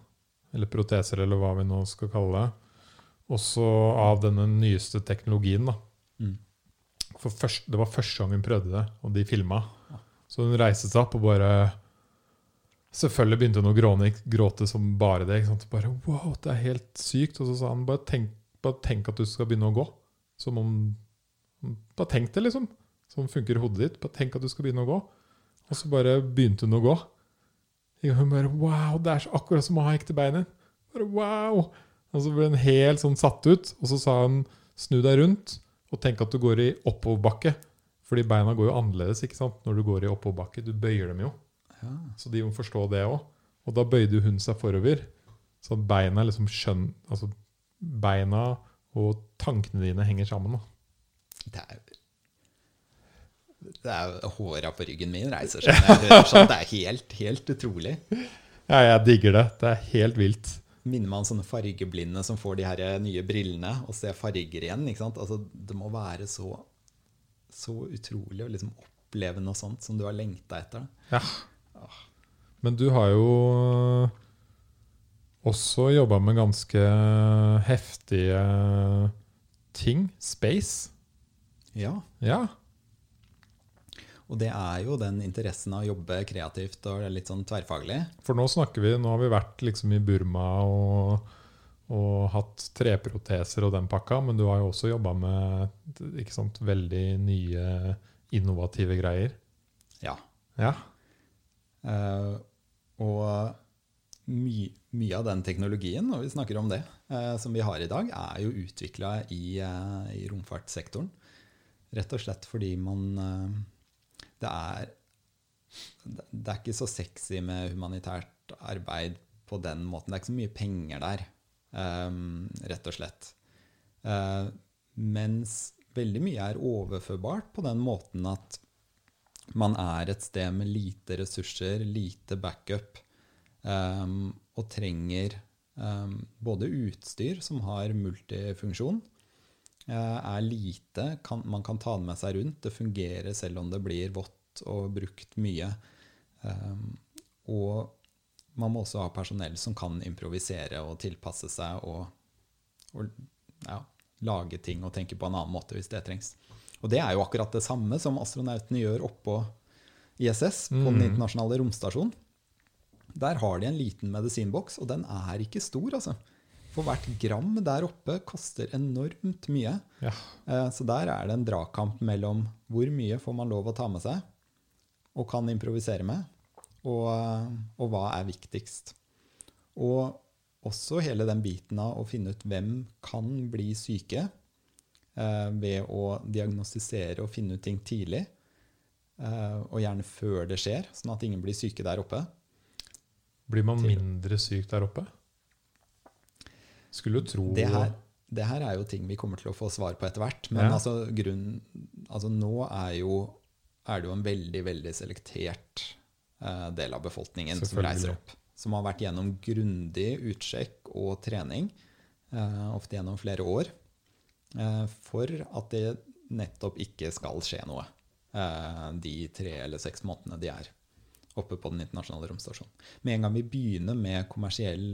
Eller proteser, eller hva vi nå skal kalle det. Også av denne nyeste teknologien. da. Mm. For først, Det var første gang hun prøvde det, og de filma. Så hun reiste seg opp og bare Selvfølgelig begynte hun å gråne, gråte som bare det. Bare, wow, det er helt sykt. Og så sa han bare tenk, bare tenk at du skal begynne å gå. Som om Bare tenk det, liksom. Sånn funker hodet ditt. Bare tenk at du skal begynne å gå. Og så bare begynte hun å gå. Og hun bare Wow, det er så akkurat som å ha ekte bein igjen. Bare wow. Og så ble hun helt sånn satt ut. Og så sa han snu deg rundt og tenk at du går i oppoverbakke. Fordi beina går jo annerledes ikke sant? når du går i oppoverbakke. Du bøyer dem jo. Ja. Så de må forstå det òg. Og da bøyde hun seg forover. Så at beina liksom skjønn... Altså beina og tankene dine henger sammen. da. Det er det er Håra på ryggen min reiser seg når jeg hører sånt. Det er helt, helt utrolig. Ja, jeg digger det. Det er helt vilt. Minner meg om sånne fargeblinde som får de her nye brillene og ser farger igjen. ikke sant? Altså, det må være så, så utrolig å liksom oppleve noe sånt som du har lengta etter. Ja. Men du har jo også jobba med ganske heftige ting. Space. Ja, Ja. Og det er jo den interessen av å jobbe kreativt og litt sånn tverrfaglig. For nå snakker vi Nå har vi vært liksom i Burma og, og hatt treproteser og den pakka, men du har jo også jobba med ikke sant, veldig nye, innovative greier. Ja. Ja. Uh, og my, mye av den teknologien, når vi snakker om det, eh, som vi har i dag, er jo utvikla i, eh, i romfartssektoren. Rett og slett fordi man eh, Det er det er ikke så sexy med humanitært arbeid på den måten. Det er ikke så mye penger der, um, rett og slett. Uh, mens veldig mye er overførbart på den måten at man er et sted med lite ressurser, lite backup, um, og trenger um, både utstyr som har multifunksjon, er lite, kan, man kan ta det med seg rundt, det fungerer selv om det blir vått og brukt mye. Um, og man må også ha personell som kan improvisere og tilpasse seg og, og ja, lage ting og tenke på en annen måte hvis det trengs. Og det er jo akkurat det samme som astronautene gjør oppå ISS, på den Mm. internasjonale romstasjonen. Der har de en liten medisinboks, og den er ikke stor, altså. For hvert gram der oppe koster enormt mye. Ja. Eh, Så der er det en dragkamp mellom hvor mye får man lov å ta med seg og kan improvisere med, og, og hva er viktigst. Og også hele den biten av å finne ut hvem kan bli syke eh, ved å diagnostisere og finne ut ting tidlig, eh, og gjerne før det skjer, sånn at ingen blir syke der oppe. Blir man mindre syk der oppe? Skulle tro Det her, det her er jo ting vi kommer til å få svar på etter hvert. Men Ja. altså, grunn, altså nå er, jo, er det jo en veldig, veldig selektert uh, del av befolkningen som reiser opp. Som har vært gjennom grundig utsjekk og trening, uh, ofte gjennom flere år, uh, for at det nettopp ikke skal skje noe de tre eller seks månedene de er oppe på den internasjonale romstasjonen. Med en gang vi begynner med kommersiell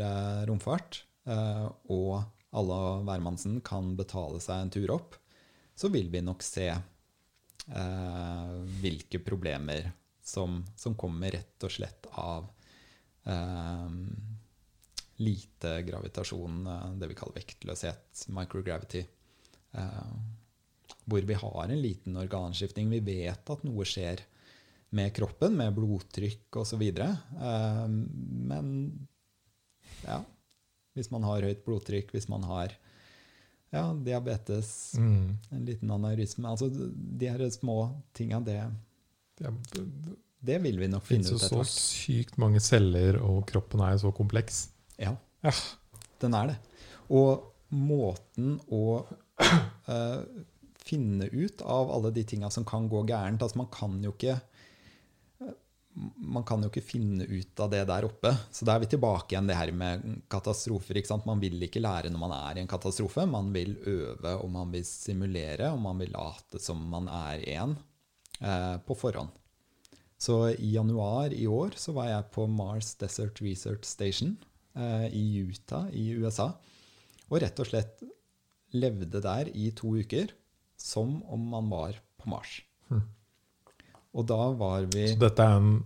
romfart, og alle hvermannsen kan betale seg en tur opp, så vil vi nok se eh, hvilke problemer som, som kommer rett og slett av eh, lite gravitasjon, eh, det vi kaller vektløshet, microgravity. Eh, hvor vi har en liten organskifting. Vi vet at noe skjer med kroppen, med blodtrykk osv. Eh, men ja, hvis man har høyt blodtrykk, hvis man har ja, diabetes, mm. en liten anarysme altså De her små tinga, det, det, det det vil vi nok finnes finne jo ut så etter hvert. sykt mange celler, og kroppen er jo så kompleks. Ja, Ja. den er det. Og måten å uh, finne ut av alle de tinga som kan gå gærent altså Man kan jo ikke man kan jo ikke finne ut av det der oppe. Så da er vi tilbake igjen det her med katastrofer. ikke sant? Man vil ikke lære når man er i en katastrofe. Man vil øve, og man vil simulere, og man vil late som man er en eh, på forhånd. Så i januar i år så var jeg på Mars Desert Research Station eh, i Utah i USA. Og rett og slett levde der i to uker som om man var på Mars. Hm. Og da var vi Så dette er en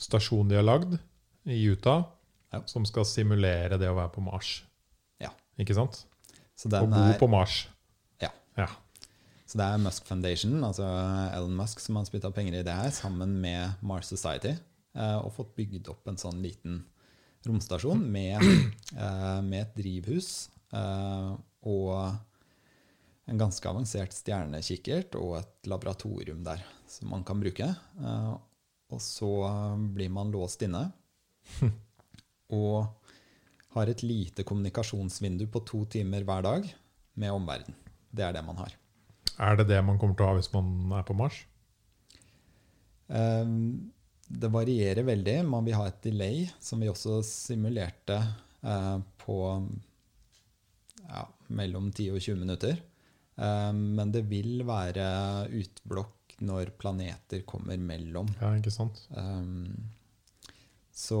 stasjon de har lagd i Utah, Ja. som skal simulere det å være på Mars. Ja. Ikke sant? Så Og bo er, på Mars. Ja. ja. Så det er Musk Foundation, altså Elon Musk, som har spytta penger i det her, sammen med Mars Society, eh, og fått bygd opp en sånn liten romstasjon med, eh, med et drivhus eh, og en ganske avansert stjernekikkert og et laboratorium der som man kan bruke. Eh, og så blir man låst inne og har et lite kommunikasjonsvindu på to timer hver dag med omverdenen. Det er det man har. Er det det man kommer til å ha hvis man er på Mars? Eh, Det varierer veldig. Man vil ha et delay, som vi også simulerte eh, på ja, mellom 10 og 20 minutter. Eh, Men det vil være utblokk når planeter kommer mellom. Ja, ikke sant? Um, så,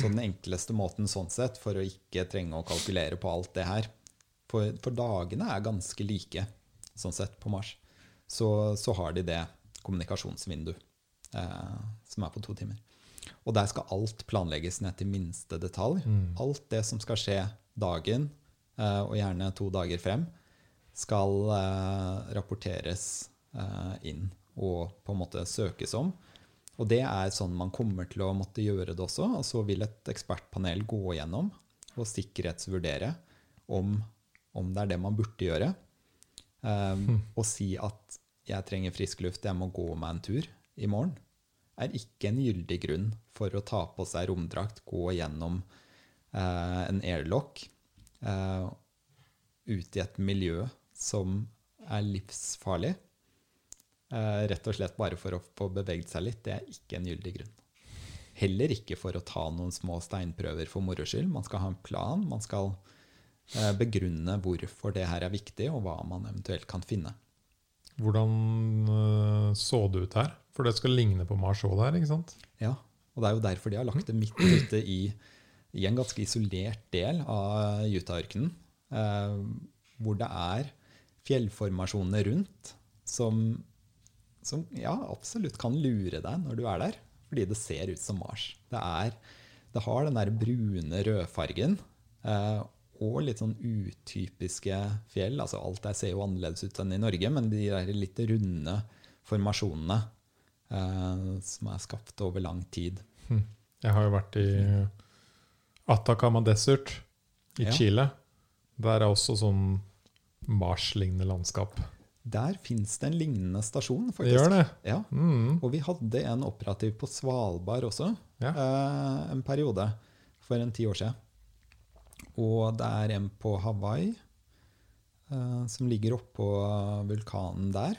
så den enkleste måten sånn sett, for å ikke trenge å kalkulere på alt det her For, for dagene er ganske like sånn sett på Mars. Så, så har de det kommunikasjonsvindu eh, som er på to timer. Og der skal alt planlegges ned til minste detalj. Mm. Alt det som skal skje dagen, eh, og gjerne to dager frem, skal eh, rapporteres inn og på en måte søkes om. Og det er sånn man kommer til å måtte gjøre det også. Og så vil et ekspertpanel gå gjennom og sikkerhetsvurdere om, om det er det man burde gjøre. Um, Og si at jeg trenger frisk luft, jeg må gå meg en tur i morgen, er ikke en gyldig grunn for å ta på seg romdrakt, gå gjennom uh, en airlock uh, ut i et miljø som er livsfarlig. Eh, rett og slett bare for å få beveget seg litt. Det er ikke en gyldig grunn. Heller ikke for å ta noen små steinprøver for moro skyld. Man skal ha en plan. Man skal eh, begrunne hvorfor det her er viktig, og hva man eventuelt kan finne. Hvordan øh, så det ut her? For det skal ligne på Mars òg der, ikke sant? Ja, og det er jo derfor de har lagt det midt ute i, i en ganske isolert del av Utah-ørkenen. Eh, hvor det er fjellformasjonene rundt som, som ja, absolutt kan lure deg når du er der, fordi det ser ut som Mars. Det, er, det har den der brune rødfargen. Eh, og litt sånn utypiske fjell. altså Alt der ser jo annerledes ut enn i Norge, men de der litt runde formasjonene eh, som er skapt over lang tid. Hm. Jeg har jo vært i Atacama Desert i Ja. Chile. Der er også sånn Mars-lignende landskap. Der fins det en lignende stasjon, faktisk. gjør det. Ja, Mm. Og vi hadde en operativ på Svalbard også, Ja. eh, en periode for en ti år siden. Og det er en på Hawaii eh, som ligger oppå vulkanen der.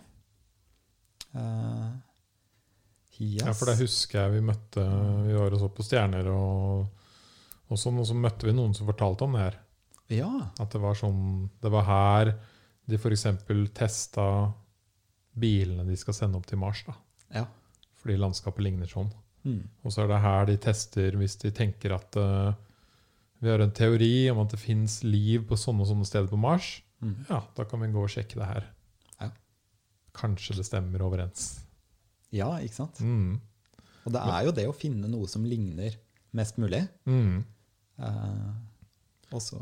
Eh, yes. Ja, for det husker jeg vi møtte Vi var og så på stjerner og, og sånn, og så møtte vi noen som fortalte om det her. Ja, At det var sånn Det var her de f.eks. testa bilene de skal sende opp til Mars. da. ja. Fordi landskapet ligner sånn. Mm. Og så er det her de tester hvis de tenker at uh, vi har en teori om at det fins liv på sånne og sånne steder på Mars. Mm. Ja, da kan vi gå og sjekke det her. Ja. Kanskje det stemmer overens. ja, ikke sant? Mm. Og det er jo det å finne noe som ligner mest mulig. Mm. Uh, og så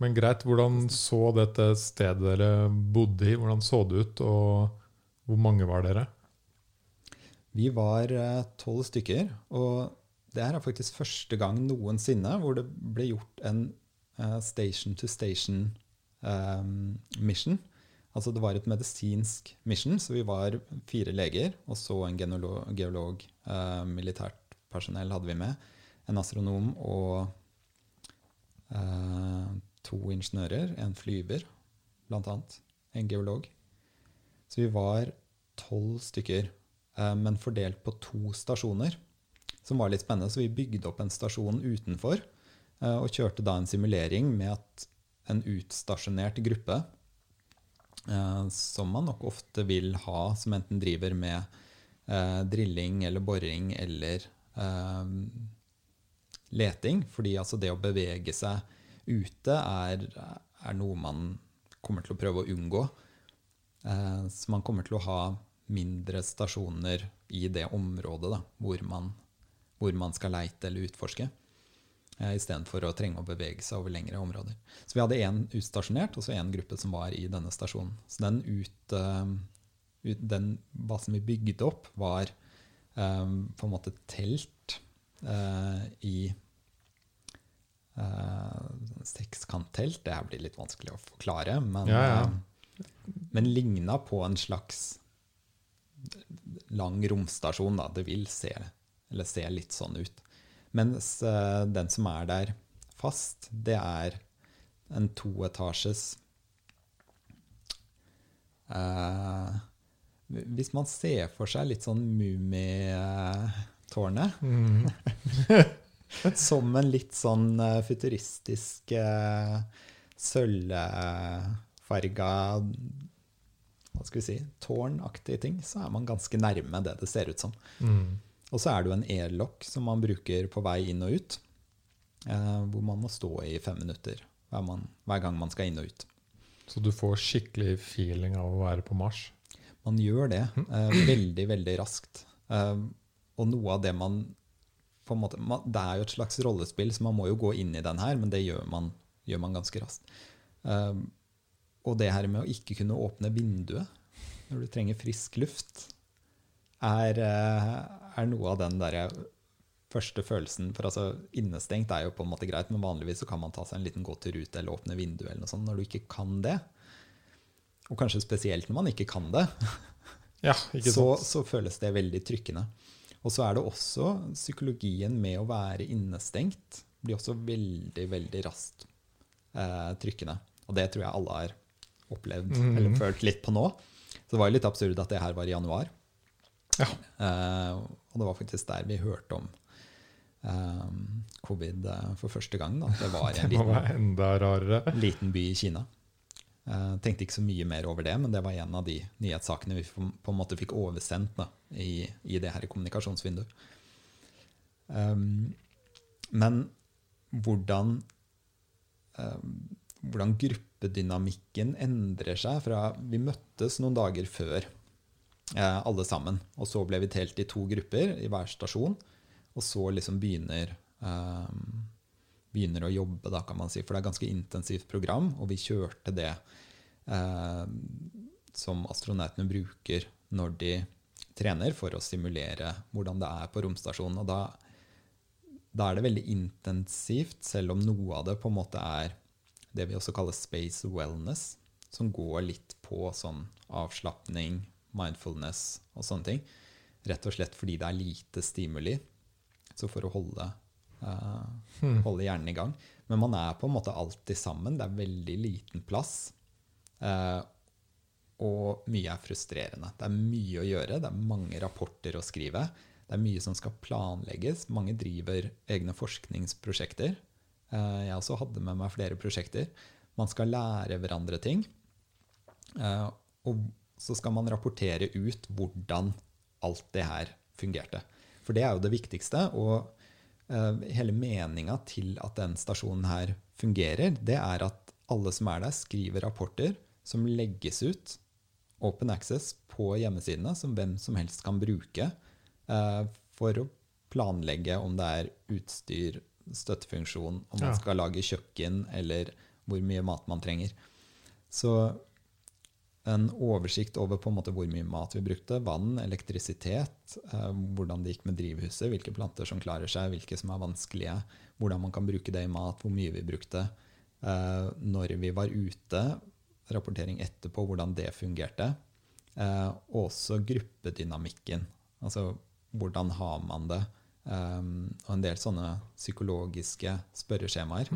Men greit, hvordan så dette stedet dere bodde i, hvordan så det ut, og hvor mange var dere? Vi var eh, tolv stykker, og det her er faktisk første gang noensinne hvor det ble gjort en eh, station to station eh, mission. Altså det var et medisinsk mission, så vi var fire leger, og så en geolog, geolog eh, militært personell hadde vi med, en astronom og to ingeniører, en flyver, annet, en geolog. Så vi var tolv stykker eh, men fordelt på to stasjoner, som var litt spennende. Så vi bygde opp en stasjon utenfor eh, og kjørte da en simulering med at en utstasjonert gruppe, eh, som man nok ofte vil ha, som enten driver med drilling eller boring eller leting, fordi altså det å bevege seg ute er, er noe man kommer til å prøve å unngå. Eh, Så man kommer til å ha mindre stasjoner i det området da, hvor, man, hvor man skal leite eller utforske, eh, istedenfor å trenge å bevege seg over lengre områder. Så vi hadde én utstasjonert, og så én gruppe som var i denne stasjonen. Så den, ut, ut, den basen vi bygde opp, var um, på en måte telt uh, i eh, sekskanttelt. Det her blir litt vanskelig å forklare, men, Ja, ja. Uh, men ligna på en slags lang romstasjon. Da. Det vil se, eller se litt sånn ut. Mens uh, den som er der fast, det er en toetasjes uh, Hvis man ser for seg litt sånn Mummitårnet Mm. som en litt sånn eh, futuristisk uh, sølvfarga Hva skal vi si tårnaktig ting, så er man ganske nærme det det ser ut som. Mm. Og så er det jo en e-lokk som man bruker på vei inn og ut, uh, hvor man må stå i fem minutter hver, man, hver gang man skal inn og ut. Så du får skikkelig feeling av å være på Mars. Man gjør det Uh, veldig, veldig raskt. Eh, og noe av det man på en måte, man, Det er jo et slags rollespill, så man må jo gå inn i den her, men det gjør man, gjør man ganske raskt. Uh, og det her med å ikke kunne åpne vinduet når du trenger frisk luft, er, eh, er noe av den derre første følelsen. For altså, innestengt er jo på en måte greit, men vanligvis så kan man ta seg en liten gåtur ut eller åpne vinduet eller noe sånt. Når du ikke kan det, og kanskje spesielt når man ikke kan det, Ja, ikke så, så føles det veldig trykkende. Og så er det også psykologien med å være innestengt blir også veldig, veldig raskt eh, trykkende. Og det tror jeg alle har opplevd mm. eller følt litt på nå. Så det var jo litt absurd at det her var i januar. Ja. Eh, og det var faktisk der vi hørte om eh, covid eh, for første gang. Da. Det var i en liten, enda rarere. liten by i Kina. Eh, tenkte ikke så mye mer over det, men det var en av de nyhetssakene vi på en måte fikk oversendt da, i, i det her kommunikasjonsvinduet. Um, men hvordan, um, hvordan gruppedynamikken endrer seg fra Vi møttes noen dager før, eh, alle sammen. Og så ble vi telt i to grupper i hver stasjon. Og så liksom begynner eh, begynner å jobbe, da, kan man si. For det er et ganske intensivt program, og vi kjørte det eh, som astronautene bruker når de trener for å simulere hvordan det er på romstasjonen. Og da, da, er det veldig intensivt, selv om noe av det på en måte er det vi også kaller space wellness, som går litt på sånn avslapning, mindfulness og sånne ting. Rett og slett fordi det er lite stimuli. Så for å holde, uh, holde hjernen i gang. Men man er på en måte alltid sammen. Det er veldig liten plass. Uh, og mye er frustrerende. Det er mye å gjøre, det er mange rapporter å skrive. Det er mye som skal planlegges. Mange driver egne forskningsprosjekter. Uh, jeg også hadde med meg flere prosjekter. Man skal lære hverandre ting. Og så skal man rapportere ut hvordan alt det her fungerte. For det er jo det viktigste. Og hele meninga til at den stasjonen her fungerer, det er at alle som er der, skriver rapporter som legges ut open access på hjemmesidene som hvem som helst kan bruke eh, for å planlegge om det er utstyr, støttefunksjon, om man skal lage kjøkken, eller hvor mye mat man trenger. Så en oversikt over på en måte hvor mye mat vi brukte, vann, elektrisitet, eh, hvordan det gikk med drivhuset, hvilke planter som klarer seg, hvilke som er vanskelige, hvordan man kan bruke det i mat, hvor mye vi brukte, eh, når vi var ute, rapportering etterpå, hvordan det fungerte. Og også gruppedynamikken. Altså hvordan har man det? Og en del sånne psykologiske spørreskjemaer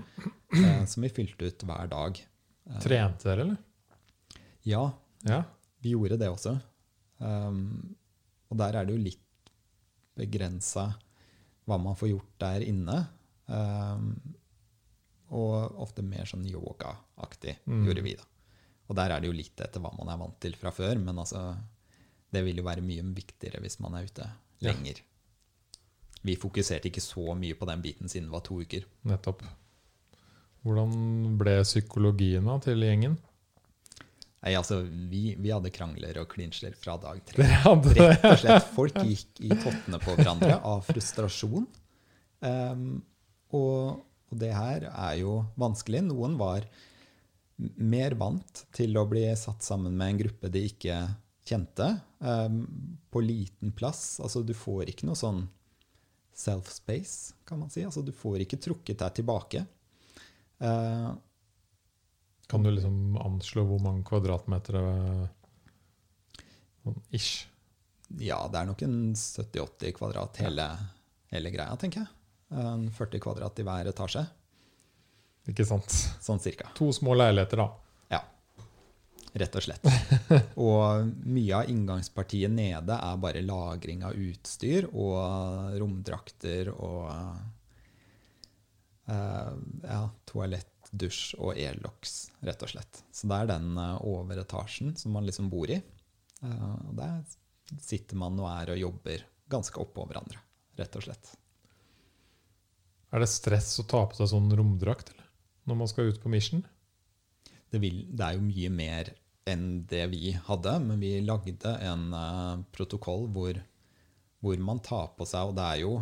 som vi fylte ut hver dag. Trente dere, eller? Ja, ja, vi gjorde det også. Um, og der er det jo litt begrensa hva man får gjort der inne. Um, og ofte mer sånn yogaaktig mm. gjorde vi, da. Og der er det jo litt etter hva man er vant til fra før, men altså, det vil jo være mye viktigere hvis man er ute lenger. Ja. Vi fokuserte ikke så mye på den biten siden det var to uker. Nettopp. Hvordan ble psykologien da til gjengen? Nei, altså, vi, vi hadde krangler og klinsjer fra dag tre. Rett og slett. Folk gikk i tottene på hverandre av frustrasjon. Um, og, og, det her er jo vanskelig. Noen var mer vant til å bli satt sammen med en gruppe de ikke kjente, um, på liten plass. Altså, du får ikke noe sånn self-space, kan man si. Altså, du får ikke trukket deg tilbake. Uh, kan du liksom anslå hvor mange kvadratmeter sånn ish? Ja, det er nok en 70-80 kvadrat hele, hele, greia, tenker jeg. En 40 kvadrat i hver etasje. Ikke sant? Sånn cirka. To små leiligheter, da. Ja. Rett og slett. Og mye av inngangspartiet nede er bare lagring av utstyr og romdrakter og uh, ja, toalett, dusj og eloks, rett og slett. Så det er den uh, overetasjen som man liksom bor i. Uh, og der sitter man og er og jobber ganske oppå hverandre, rett og slett. Er det stress å ta på seg sånn romdrakt, eller? når man skal ut på mission? Det, vil, det er jo mye mer enn det vi hadde, men vi lagde en uh, protokoll hvor, hvor, man tar på seg Og det er jo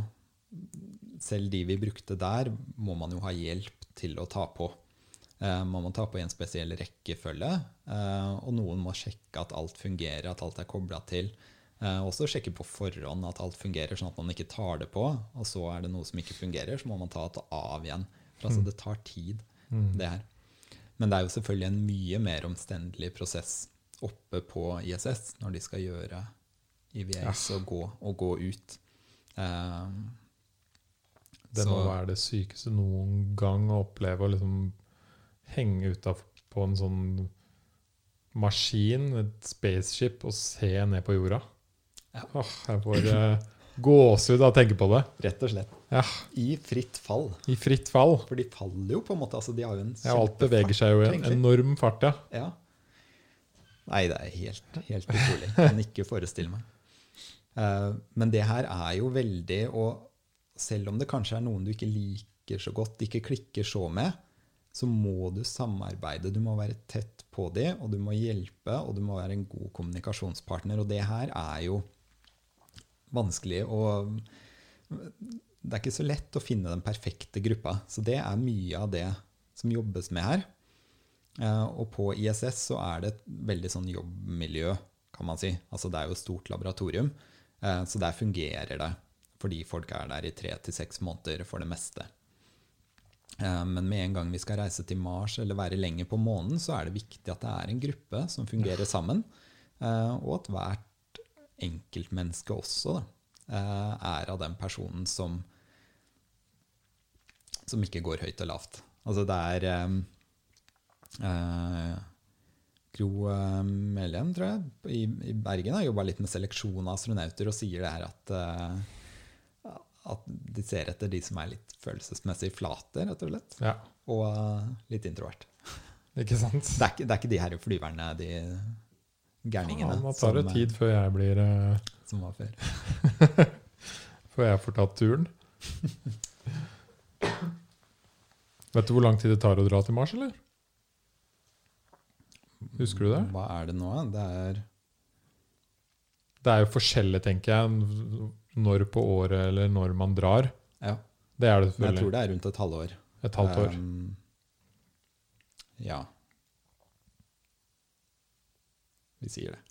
Selv de vi brukte der, må man jo ha hjelp til å ta på. Man må ta på i en spesiell rekkefølge, uh, og noen må sjekke at alt fungerer, at alt er kobla til. også sjekke på forhånd at alt fungerer, sånn at man ikke tar det på. Og så er det noe som ikke fungerer, så må man ta det av igjen. For altså, mm. det tar tid. Mm. det her. Men det er jo selvfølgelig en mye mer omstendelig prosess oppe på ISS når de skal gjøre IVS og, gå, og, gå, ut. Um, det må være det sykeste noen gang å oppleve å liksom henge på en sånn maskin, et spaceship, og se ned på jorda. Ja. Åh, jeg får uh, gåsehud av å tenke på det. Rett og slett. Ja. I fritt fall. I fritt fall. For de faller jo på en måte. Altså, de har jo en ja, alt beveger seg jo i en enorm fart, ja. ja. Nei, det er helt, helt utrolig. Jeg kan ikke forestille meg. Uh, men det her er jo veldig Og selv om det kanskje er noen du ikke liker så godt, ikke klikker så med, så må du samarbeide. Du må være tett på dem, og du må hjelpe, og du må være en god kommunikasjonspartner. Og det her er jo vanskelig å Det er ikke så lett å finne den perfekte gruppa. Så det er mye av det som jobbes med her. Eh, og på ISS så er det et veldig sånn jobbmiljø, kan man si. Altså det er jo et stort laboratorium, eh, så der fungerer det fordi folk er der i tre til seks måneder for det meste. Eh, men med en gang vi skal reise til Mars eller være lenger på månen, så er det viktig at det er en gruppe som fungerer sammen, og at hvert enkeltmenneske også da, er av den personen som, som ikke går høyt og lavt. Altså det er eh, Gro eh, Melhem, tror jeg, i, i Bergen har jobba litt med seleksjon av astronauter og sier det her at, eh, at de ser etter de som er litt følelsesmessig flate, rett og slett. Ja, Og uh, litt introvert. ikke sant? Det er ikke, det er ikke de her flyverne, de gærningene, Ja, da tar det som, tid før jeg blir uh, som var før. Før jeg får tatt turen. Vet du hvor lang tid det tar å dra til Mars, eller? Husker du det? Hva er det nå? Det er Det er jo forskjellig, tenker jeg, når på året eller når man drar. Ja, Det er det selvfølgelig. jeg tror det er rundt et halvår. Et halvt år. Um, ja. Vi sier det.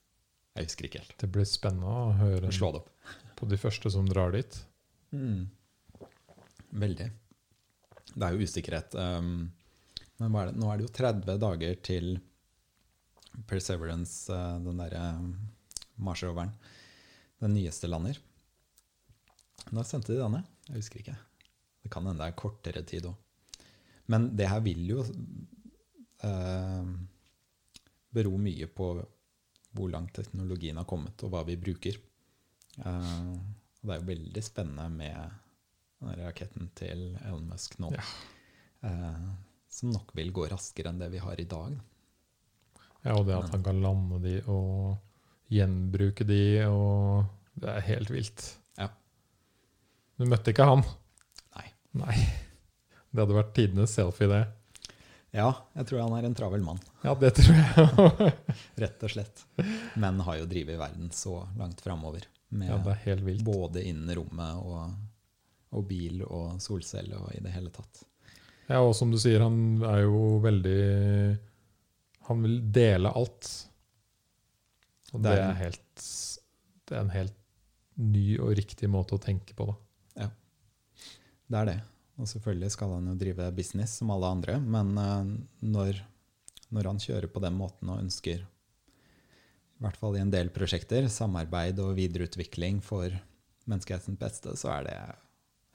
Jeg husker ikke helt. Det blir spennende å høre Slå det opp. på de første som drar dit. Mm. Veldig. Det er jo usikkerhet. Um, men er det? nå er det jo 30 dager til Perseverance, uh, den derre um, den nyeste lander. Når sendte de denne? Jeg husker ikke. Det kan hende det er kortere tid òg. Men det her vil jo eh, bero mye på hvor langt teknologien har kommet, og hva vi bruker. Eh, og det er jo veldig spennende med den raketten til Elon Musk nå. Ja. Eh, som nok vil gå raskere enn det vi har i dag. Ja, og det at han kan lande de og gjenbruke de, og det er helt vilt. Du møtte ikke han? Nei. Nei. Det hadde vært tidenes selfie, det. Ja, jeg tror han er en travel mann, Ja, det tror jeg. rett og slett. Men har jo drevet verden så langt framover. Ja, det er helt vilt. både innen rommet og, og bil og solcelle og i det hele tatt. Ja, og som du sier, han er jo veldig Han vil dele alt. Og det er- helt Det er en helt ny og riktig måte å tenke på, da. Det er det. Og selvfølgelig skal han jo drive business som alle andre, men eh, når, når han kjører på den måten og ønsker, i hvert fall i en del prosjekter, samarbeid og videreutvikling for menneskehetens beste, så er det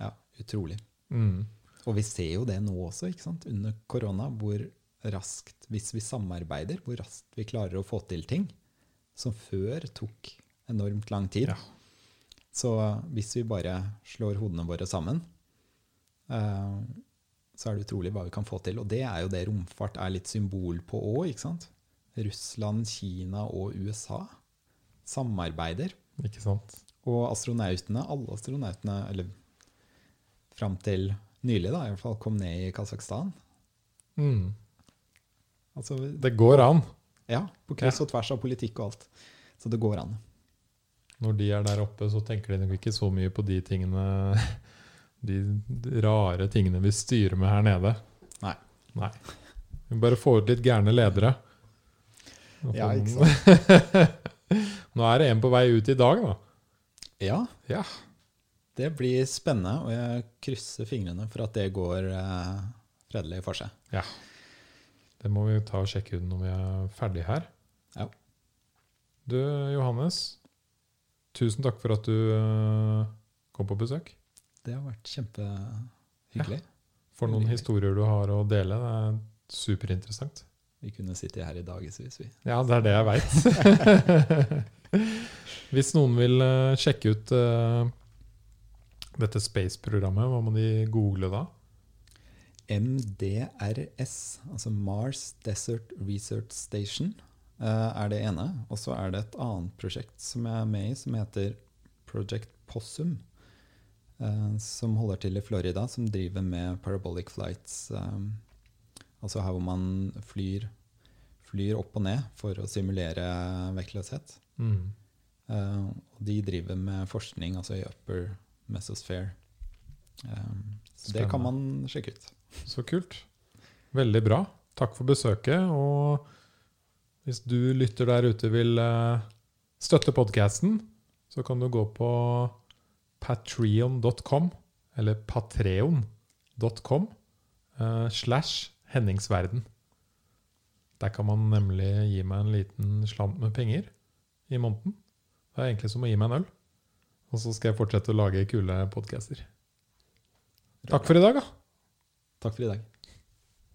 ja, utrolig. Mm. Og vi ser jo det nå også, ikke sant? under korona, hvor raskt, hvis vi samarbeider, hvor raskt vi klarer å få til ting som før tok enormt lang tid. Ja. Så hvis vi bare slår hodene våre sammen, så er det utrolig hva vi kan få til. Og det er jo det romfart er litt symbol på òg, ikke sant? Russland, Kina og USA samarbeider. Ikke sant? Og astronautene, alle astronautene, eller fram til nylig, da, i hvert fall, kom ned i Kasakhstan. Mm. Altså, Det går an. ja, på kryss og tvers av politikk og alt. Så det går an. Når de er der oppe, så tenker de nok ikke så mye på de tingene De rare tingene vi styrer med her nede. Nei. Nei. Vi bare får ut litt gærne ledere. Ja, ikke sant? Nå er det en på vei ut i dag, da. Ja, Ja. det blir spennende, og jeg krysser fingrene for at det går eh, fredelig for seg. Ja. Det må vi ta og sjekke ut når vi er ferdig her. Ja. Du, Johannes. Tusen takk for at du eh, kom på besøk. Det har vært kjempehyggelig. For noen historier du har å dele. Det er superinteressant. Vi kunne sitte her i dagevis, vi. Ja, det er det jeg veit. Hvis noen vil eh, sjekke ut uh, dette Space-programmet, hva må de google da? MDRS, altså Mars Desert Research Station, eh, er det ene. Og så er det et annet prosjekt som jeg er med i, som heter Project Possum. Eh, Som holder til i Florida, som driver med parabolic flights. eh, Altså her hvor man flyr, flyr opp og ned for å simulere vektløshet. Mm. Eh, og de driver med forskning altså i upper mesosphere. Så det kan man sjekke ut. Så kult. Veldig bra. Takk for besøket. Og hvis du lytter der ute vil støtte podkasten, så kan du gå på patreon.com, eller patreon.com, uh, slash Henningsverden. Der kan man nemlig gi meg en liten slant med penger i måneden. Det er egentlig som å gi meg en øl. Og så skal jeg fortsette å lage kule podcaster. Takk for i dag, da. Takk for i dag.